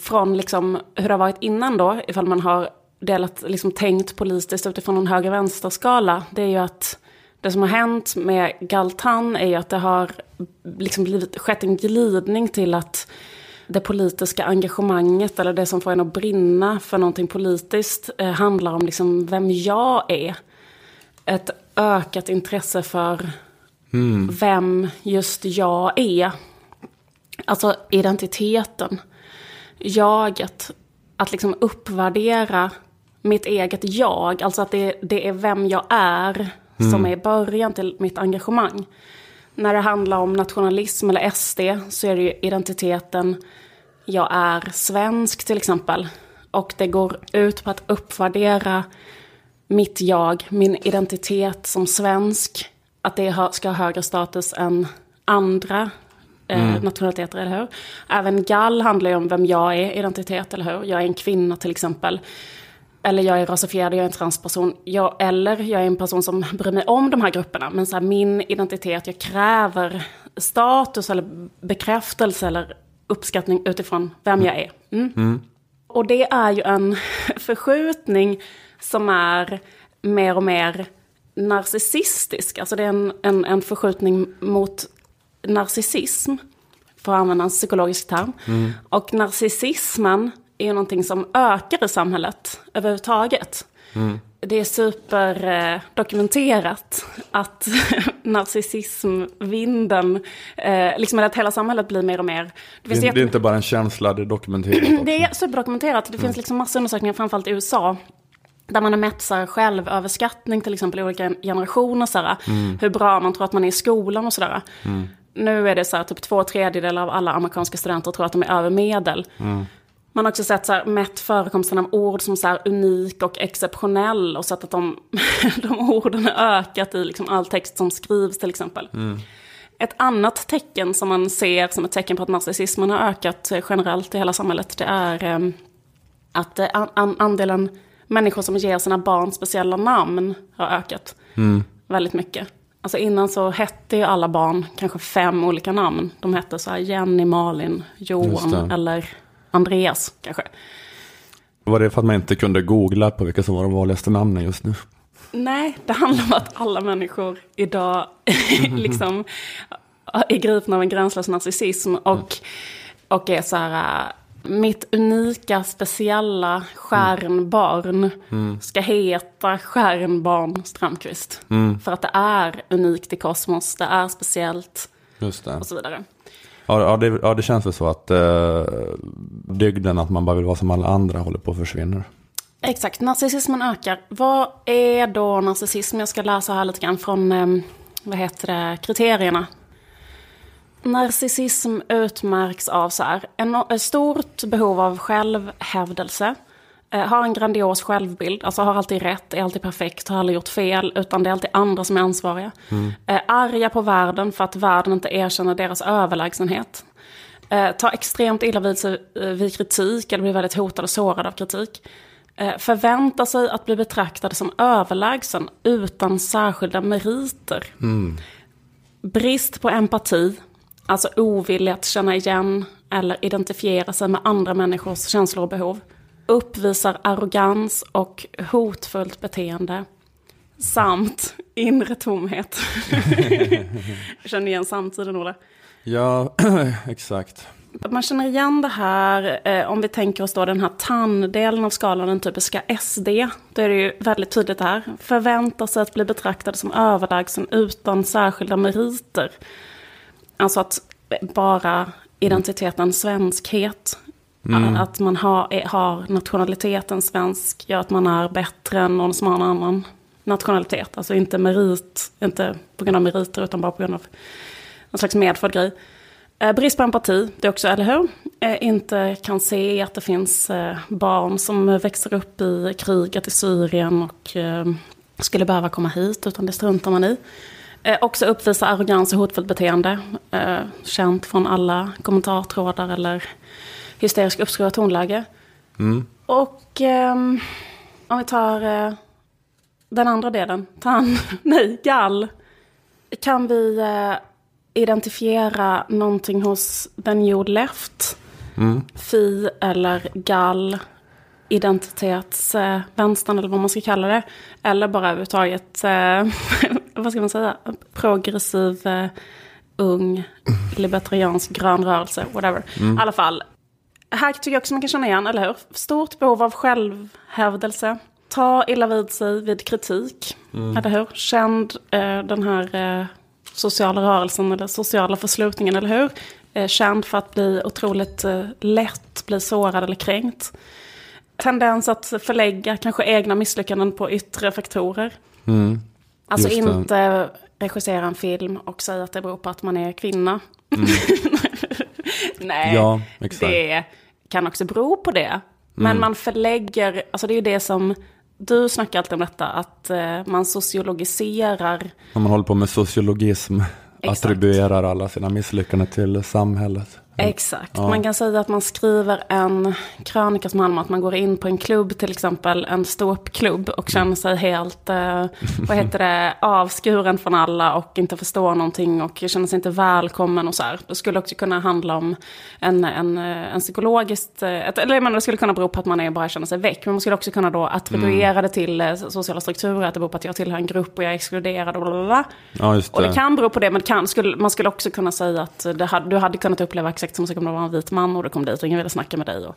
från liksom hur det har varit innan då, ifall man har delat, liksom tänkt politiskt utifrån en höger-vänster-skala, det är ju att det som har hänt med Galtan är ju att det har liksom blivit, skett en glidning till att det politiska engagemanget eller det som får en att brinna för någonting politiskt eh, handlar om liksom vem jag är. Ett ökat intresse för mm. vem just jag är. Alltså identiteten, jaget, att liksom uppvärdera mitt eget jag, alltså att det, det är vem jag är mm. som är början till mitt engagemang. När det handlar om nationalism eller SD så är det ju identiteten, jag är svensk till exempel. Och det går ut på att uppvärdera mitt jag, min identitet som svensk. Att det ska ha högre status än andra eh, mm. nationaliteter, eller hur? Även gall handlar ju om vem jag är, identitet, eller hur? Jag är en kvinna till exempel eller jag är rasifierad, jag är en transperson. Jag, eller jag är en person som bryr mig om de här grupperna. Men så här, min identitet, jag kräver status eller bekräftelse eller uppskattning utifrån vem jag är. Mm. Mm. Och det är ju en förskjutning som är mer och mer narcissistisk. Alltså det är en, en, en förskjutning mot narcissism, för att använda en psykologisk term. Mm. Och narcissismen är någonting som ökar i samhället överhuvudtaget. Mm. Det är superdokumenterat eh, att narcissismvinden, eh, liksom att hela samhället blir mer och mer... Det, det, är, inte bara en känsla, det är dokumenterat också. Det är superdokumenterat. Det mm. finns liksom massa undersökningar, framförallt i USA, där man har mätt så självöverskattning till exempel i olika generationer. Så här, mm. Hur bra man tror att man är i skolan och sådär. Mm. Nu är det så här, typ två tredjedelar av alla amerikanska studenter tror att de är över medel. Mm. Man har också sett så här, mätt förekomsten av ord som så här, unik och exceptionell och sett att de, de orden har ökat i liksom all text som skrivs till exempel. Mm. Ett annat tecken som man ser som ett tecken på att narcissismen har ökat generellt i hela samhället det är eh, att an andelen människor som ger sina barn speciella namn har ökat mm. väldigt mycket. Alltså innan så hette ju alla barn kanske fem olika namn. De hette så här Jenny, Malin, Johan eller Andreas kanske. Var det för att man inte kunde googla på vilka som var de vanligaste namnen just nu? Nej, det handlar om att alla människor idag liksom är gripna av en gränslös narcissism och, och är så här mitt unika, speciella stjärnbarn mm. ska heta stjärnbarn Strömqvist. Mm. För att det är unikt i kosmos, det är speciellt och så vidare. Ja, ja, det, ja, det känns väl så att eh, dygden att man bara vill vara som alla andra håller på att försvinna. Exakt, narcissismen ökar. Vad är då narcissism? Jag ska läsa här lite grann från, eh, vad heter det, kriterierna. Narcissism utmärks av så här, en, ett stort behov av självhävdelse, har en grandios självbild, alltså har alltid rätt, är alltid perfekt, har aldrig gjort fel, utan det är alltid andra som är ansvariga. Mm. Eh, arga på världen för att världen inte erkänner deras överlägsenhet. Eh, tar extremt illa vid sig vid kritik, eller blir väldigt hotad och sårad av kritik. förväntar sig att bli betraktade som överlägsen utan särskilda meriter. Mm. Brist på empati, alltså ovilja att känna igen eller identifiera sig med andra människors känslor och behov uppvisar arrogans och hotfullt beteende. Samt inre tomhet. Jag känner igen samtiden, Olle. Ja, exakt. Man känner igen det här, eh, om vi tänker oss då den här tanndelen av skalan, den typiska SD. Då är det ju väldigt tydligt här. Förväntar sig att bli betraktad som överlägsen utan särskilda meriter. Alltså att bara identiteten svenskhet Mm. Att man har, har nationaliteten svensk gör att man är bättre än någon som har en annan nationalitet. Alltså inte merit, inte på grund av meriter utan bara på grund av någon slags medfödd grej. Eh, brist på empati, det är också, eller hur? Eh, inte kan se att det finns eh, barn som växer upp i kriget i Syrien och eh, skulle behöva komma hit, utan det struntar man i. Eh, också uppvisa arrogans och hotfullt beteende. Eh, känt från alla kommentartrådar eller hysterisk uppskruvat tonläge. Mm. Och um, om vi tar uh, den andra delen, tann, nej, gall. Kan vi uh, identifiera någonting hos The New Left? Fi eller gall, identitetsvänstern eller vad man ska kalla det. Eller bara överhuvudtaget, eh, vad ska man säga, progressiv, eh, ung, libertariansk grön rörelse, whatever. I alla fall, här tycker jag också man kan känna igen, eller hur? Stort behov av självhävdelse. Ta illa vid sig vid kritik, eller hur? Känd eh, den här eh, sociala rörelsen eller sociala förslutningen, eller hur? Eh, känd för att bli otroligt eh, lätt bli sårad eller kränkt. Tendens att förlägga kanske egna misslyckanden på yttre faktorer. Alltså Just det. inte regissera en film och säga att det beror på att man är kvinna. Nej, Mm. Ja, exakt. det kan också bero på det. Men Mm. man förlägger, alltså det är ju det som, du snackar alltid om detta, att eh, man sociologiserar. Om man håller på med sociologism, Exakt. attribuerar alla sina misslyckanden till samhället. Exakt. Ja. Man kan säga att man skriver en krönika som handlar om att man går in på en klubb, till exempel en ståuppklubb och känner sig helt, eh, vad heter det, avskuren från alla och inte förstår någonting och känner sig inte välkommen och så här. Det skulle också kunna handla om en, en, en psykologiskt, eh, ett, eller menar, det skulle kunna bero på att man är bara känner sig väck, men man skulle också kunna då attribuera det till eh, sociala strukturer, att det beror på att jag tillhör en grupp och jag är exkluderad och bla bla bla. Ja, just Och det. det kan bero på det, men det kan, skulle, man skulle också kunna säga att det du hade kunnat uppleva exakt som om det var en vit man och du kom dit och ingen ville snacka med dig. Och,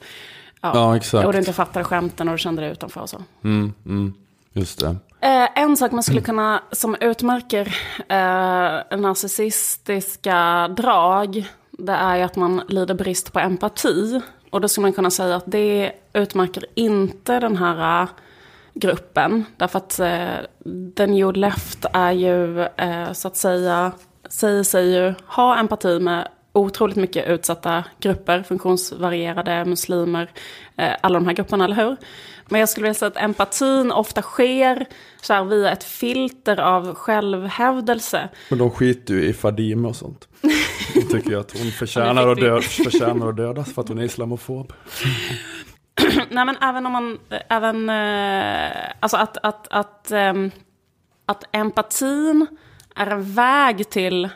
Ja, exakt. Och du inte fattade skämten och du kände dig utanför och så. Mm, mm, just det. Eh, en sak man skulle kunna, som utmärker eh, narcissistiska drag, det är ju att man lider brist på empati. Och då skulle man kunna säga att det utmärker inte den här eh, gruppen. Därför att eh, the new left är ju, eh, så att säga, säger sig ju ha empati med otroligt mycket utsatta grupper, funktionsvarierade, muslimer, eh, alla de här grupperna, eller hur? Men jag skulle vilja säga att empatin ofta sker så här via ett filter av självhävdelse. Men de skiter ju i Fadime och sånt. De tycker ju att hon förtjänar att, dö- förtjänar att dödas för att hon är islamofob. Nej men även om man, även, eh, alltså att, att, att, ehm, att empatin är en väg till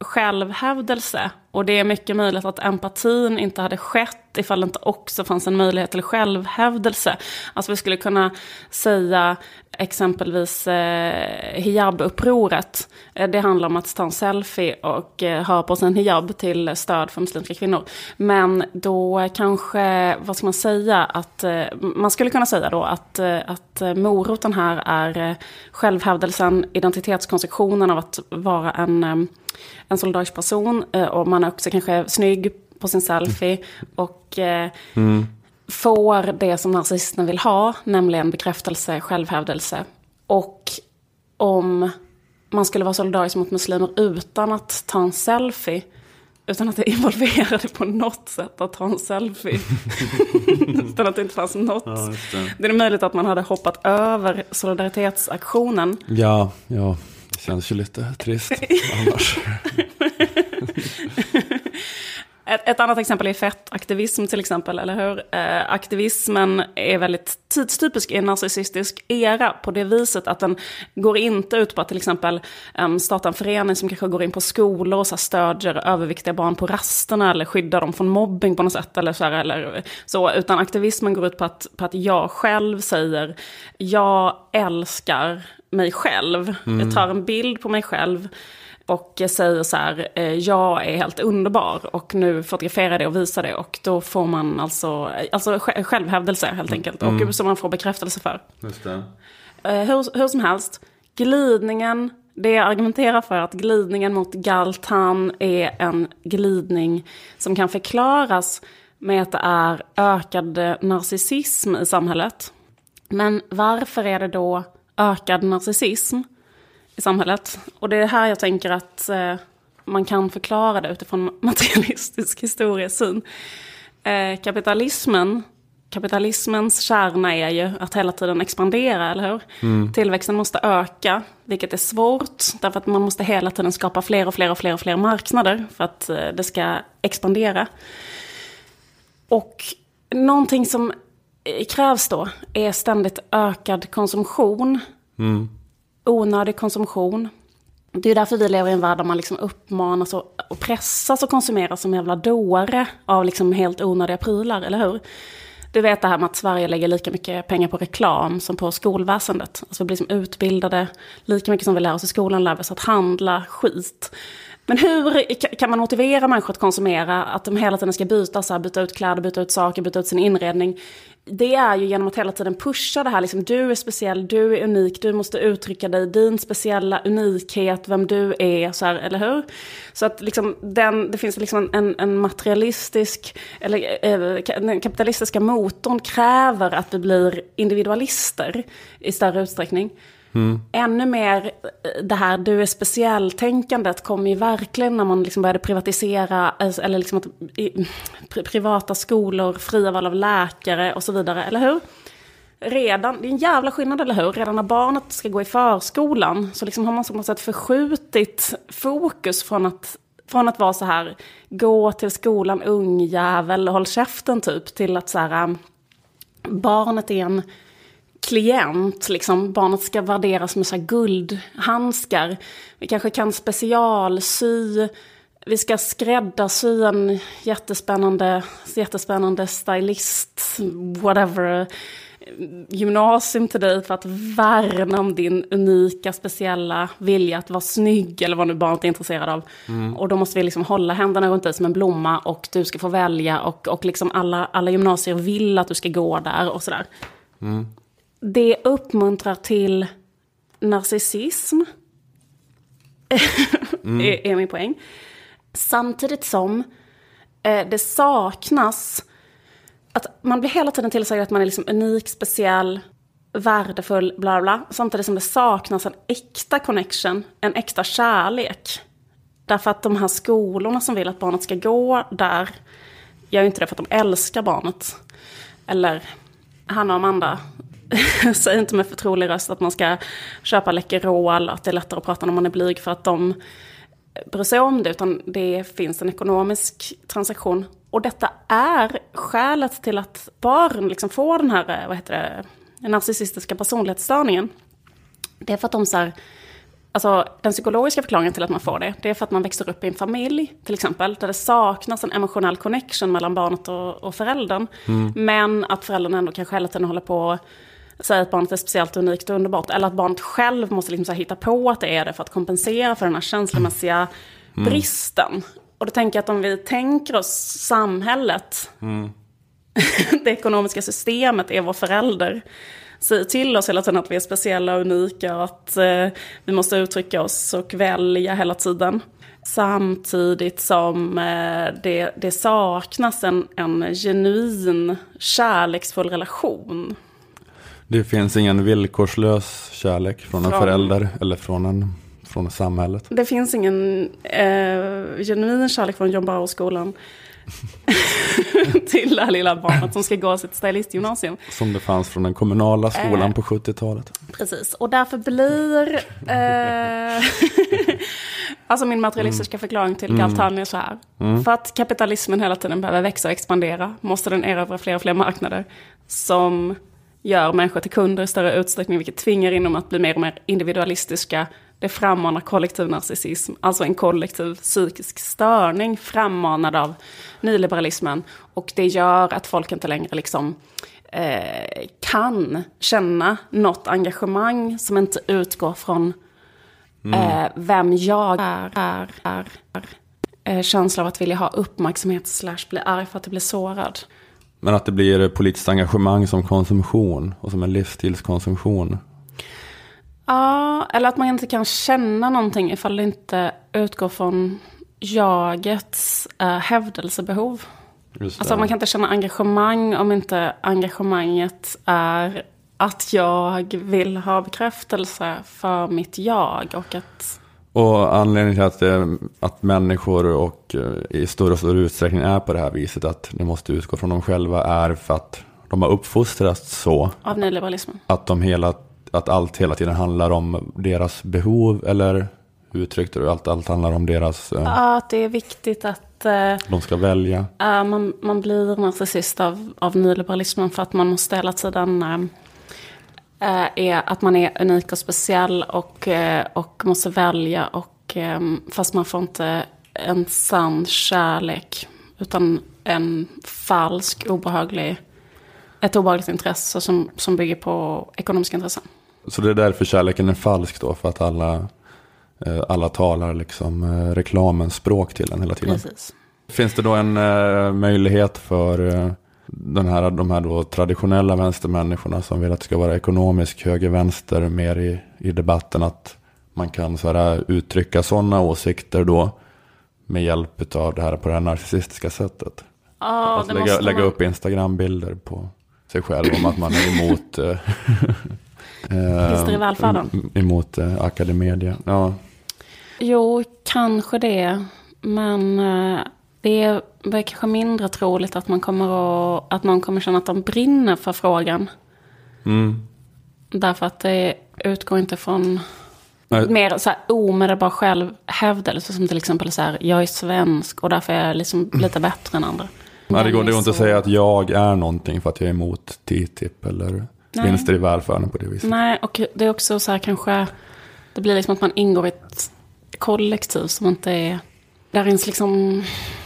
självhävdelse. Och det är mycket möjligt att empatin inte hade skett ifall det inte också fanns en möjlighet till självhävdelse. Alltså vi skulle kunna säga exempelvis eh, hijab-upproret. Eh, det handlar om att ta en selfie och eh, ha på sig en hijab till stöd för muslimska kvinnor. Men då kanske, vad ska man säga, att eh, man skulle kunna säga då att, eh, att moroten här är eh, självhävdelsen, identitetskonstruktionen av att vara en, eh, en solidarisk person eh, och man är också kanske snygg på sin selfie och eh, mm får det som narcissisten vill ha, nämligen bekräftelse, självhävdelse. Och om man skulle vara solidarisk mot muslimer utan att ta en selfie, utan att det involverade på något sätt att ta en selfie. utan att det inte fanns något. det. är möjligt att man hade hoppat över solidaritetsaktionen. Ja, ja, det känns ju lite trist annars. Ett, ett annat exempel är fettaktivism till exempel, eller hur? Eh, aktivismen är väldigt tidstypisk i en narcissistisk era på det viset att den går inte ut på att till exempel um, starta en förening som kanske går in på skolor och så här, stödjer överviktiga barn på rasterna eller skyddar dem från mobbing på något sätt eller så, här, eller så utan aktivismen går ut på att, på att jag själv säger jag älskar mig själv. Jag tar en bild på mig själv och säger så här, eh, jag är helt underbar och nu fotograferar det och visar det och då får man alltså, alltså sj- självhävdelse helt enkelt och som man får bekräftelse för. Just det. Eh, hur, hur som helst, glidningen, det jag argumenterar för att glidningen mot Galtan är en glidning som kan förklaras med att det är ökad narcissism i samhället. Men varför är det då ökad narcissism i samhället? Och det är här jag tänker att eh, man kan förklara det utifrån materialistisk historiesyn. Eh, kapitalismen, kapitalismens kärna är ju att hela tiden expandera, eller hur? Tillväxten måste öka, vilket är svårt, därför att man måste hela tiden skapa fler och fler och fler och fler marknader för att eh, det ska expandera. Och någonting som krävs då är ständigt ökad konsumtion. Onödig konsumtion. Det är därför vi lever i en värld där man liksom uppmanas och, och pressas att konsumera som jävla dåre av liksom helt onödiga prylar, eller hur? Du vet det här med att Sverige lägger lika mycket pengar på reklam som på skolväsendet. Alltså vi blir som utbildade, lika mycket som vi lär oss i skolan lär vi oss att handla skit. Men hur kan man motivera människor att konsumera, att de hela tiden ska byta, så här, byta ut kläder, byta ut saker, byta ut sin inredning? Det är ju genom att hela tiden pusha det här, liksom, du är speciell, du är unik, du måste uttrycka dig, din speciella unikhet, vem du är, så här, eller hur? Så att liksom, den, det finns liksom en, en materialistisk, eller eh, den kapitalistiska motorn kräver att vi blir individualister i större utsträckning. Mm. Ännu mer det här du är speciell-tänkandet kom ju verkligen när man liksom började privatisera, eh, eller liksom att, i, privata skolor, fria val av läkare och så vidare, eller hur? Redan, det är en jävla skillnad, eller hur? Redan när barnet ska gå i förskolan så liksom har man på något sätt förskjutit fokus från att, från att vara så här, gå till skolan ungjävel, håll käften typ, till att så här, um, barnet är en klient, liksom, barnet ska värderas med så guldhandskar. Vi kanske kan specialsy, vi ska skräddarsy en jättespännande, jättespännande stylist, whatever, gymnasium till dig för att värna om din unika, speciella vilja att vara snygg eller vad nu barnet är intresserad av. Mm. Och då måste vi liksom hålla händerna runt dig som en blomma och du ska få välja och, och liksom alla, alla gymnasier vill att du ska gå där och sådär. Mm det uppmuntrar till narcissism. Mm. är, är min poäng. Samtidigt som eh, det saknas... Att man blir hela tiden tillsagd att man är liksom unik, speciell, värdefull, bla bla. Samtidigt som det saknas en äkta connection, en äkta kärlek. Därför att de här skolorna som vill att barnet ska gå där gör ju inte det för att de älskar barnet. Eller Hanna och Amanda säg inte med förtrolig röst att man ska köpa Läkerol, att det är lättare att prata när man är blyg för att de bryr sig om det, utan det finns en ekonomisk transaktion. Och detta är skälet till att barn liksom får den här, vad heter det, narcissistiska personlighetsstörningen. Det är för att de så här, Alltså den psykologiska förklaringen till att man får det, det är för att man växer upp i en familj, till exempel, där det saknas en emotionell connection mellan barnet och, och föräldern. Mm. Men att föräldern ändå kanske hela tiden håller på säga att barnet är speciellt unikt och underbart. Eller att barnet själv måste liksom hitta på att det är det för att kompensera för den här känslomässiga mm. bristen. Och då tänker jag att om vi tänker oss samhället, mm. det ekonomiska systemet är vår förälder. Säger till oss hela tiden att vi är speciella och unika och att eh, vi måste uttrycka oss och välja hela tiden. Samtidigt som eh, det, det saknas en, en genuin kärleksfull relation det finns ingen villkorslös kärlek från, från en förälder eller från, en, från samhället. Det finns ingen eh, genuin kärlek från John Bauer-skolan till det här lilla barnet som ska gå sitt stylistgymnasium. Som det fanns från den kommunala skolan eh, på 70-talet. Precis, och därför blir... Eh, alltså min materialistiska mm. förklaring till mm. Galtani är så här. Mm. För att kapitalismen hela tiden behöver växa och expandera måste den erövra fler och fler marknader som gör människor till kunder i större utsträckning, vilket tvingar in dem att bli mer och mer individualistiska. Det frammanar kollektiv narcissism, alltså en kollektiv psykisk störning frammanad av nyliberalismen. Och det gör att folk inte längre liksom eh, kan känna något engagemang som inte utgår från mm. eh, vem jag är, är, är, är. Eh, känsla av att vilja ha uppmärksamhet slash bli arg för att det blir sårad. Men att det blir politiskt engagemang som konsumtion och som en livsstilskonsumtion. Ja, eller att man inte kan känna någonting ifall det inte utgår från jagets äh, hävdelsebehov. Alltså man kan inte känna engagemang om inte engagemanget är att jag vill ha bekräftelse för mitt jag och att och anledningen till att, det, att människor och eh, i större och större utsträckning är på det här viset, att det måste utgå från dem själva, är för att de har uppfostrats så. Av nyliberalismen. Att, de hela, att allt hela tiden handlar om deras behov, eller uttryckt du allt, allt handlar om deras... Eh, ja, att det är viktigt att... Eh, de ska välja. Man, man blir narcissist av, av nyliberalismen för att man måste hela tiden... Eh, är att man är unik och speciell och, eh, och måste välja. Och, eh, fast man får inte en sann kärlek. Utan en falsk, obehaglig, ett obehagligt intresse som, som bygger på ekonomiska intressen. Så det är därför kärleken är falsk då? För att alla, eh, alla talar liksom reklamens språk till en hela tiden? Precis. Finns det då en möjlighet för den här, de här då traditionella vänstermänniskorna som vill att det ska vara ekonomisk höger-vänster mer i, i debatten att man kan så här, uttrycka sådana åsikter då med hjälp av det här på det här narcissistiska sättet? Alltså det lägga, lägga man. upp Instagram-bilder på sig själv om att man är emot, eh, Brister i välfärden. em- emot eh, Academedia. Ja. Jo, kanske det. Men eh, det är kanske mindre troligt att, man kommer att, att någon kommer känna att de brinner för frågan. Mm. Därför att det utgår inte från Nej. mer så här omedelbar självhävdelse. Som till exempel så här, jag är svensk och därför är jag liksom lite bättre än andra. Nej, det går, det går inte att säga att jag är någonting för att jag är emot TTIP eller Nej. vinster i välfärden på det viset. Nej, och det är också så här kanske, det blir liksom att man ingår i ett kollektiv som inte är, där ens liksom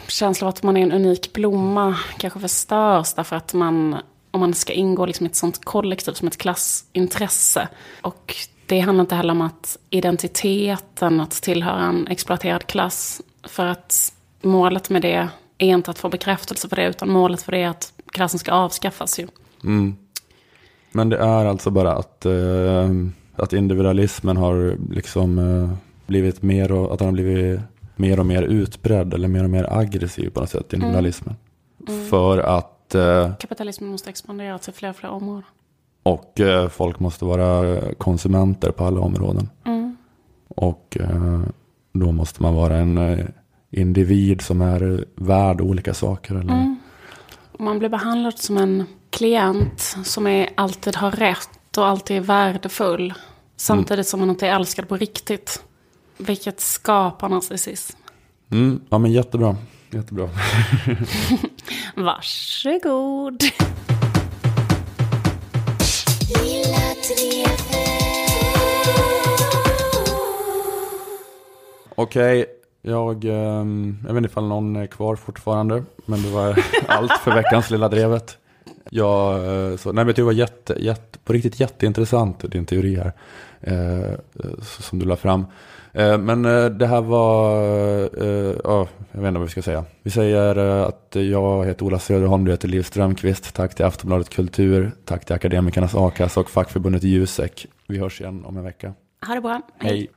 känsla av att man är en unik blomma kanske förstörs därför att man, om man ska ingå liksom i ett sånt kollektiv som ett klassintresse. Och det handlar inte heller om att identiteten, att tillhöra en exploaterad klass. För att målet med det är inte att få bekräftelse för det, utan målet för det är att klassen ska avskaffas ju. Mm. Men det är alltså bara att, eh, att individualismen har liksom eh, blivit mer och, att den har blivit mer och mer utbredd eller mer och mer aggressiv på något sätt, individualismen. För att, eh, Kapitalismen måste expandera till fler och fler områden. och eh, folk måste vara konsumenter på alla områden. Och eh, då måste man vara en eh, individ som är värd olika saker. Eller? Man blir behandlad som en klient som är, alltid har rätt och alltid är värdefull. Samtidigt som man inte är älskad på riktigt. Vilket skapar narcissism. Mm, ja men jättebra. jättebra. Varsågod. Okej, jag, ehm, jag vet inte ifall någon är kvar fortfarande, men det var allt för veckans lilla drevet. Jag, eh, så, nej, men det var jätte, jätte, på riktigt jätteintressant, din teori här, eh, som du la fram. Eh, men eh, det här var, eh, ja, jag vet inte vad vi ska säga. Vi säger att jag heter Ola Söderholm, du heter Liv Strömqvist. Tack till Aftonbladet Kultur, tack till Akademikernas A-kassa och fackförbundet Jusek. Vi hörs igen om en vecka. Ha det bra. Hej.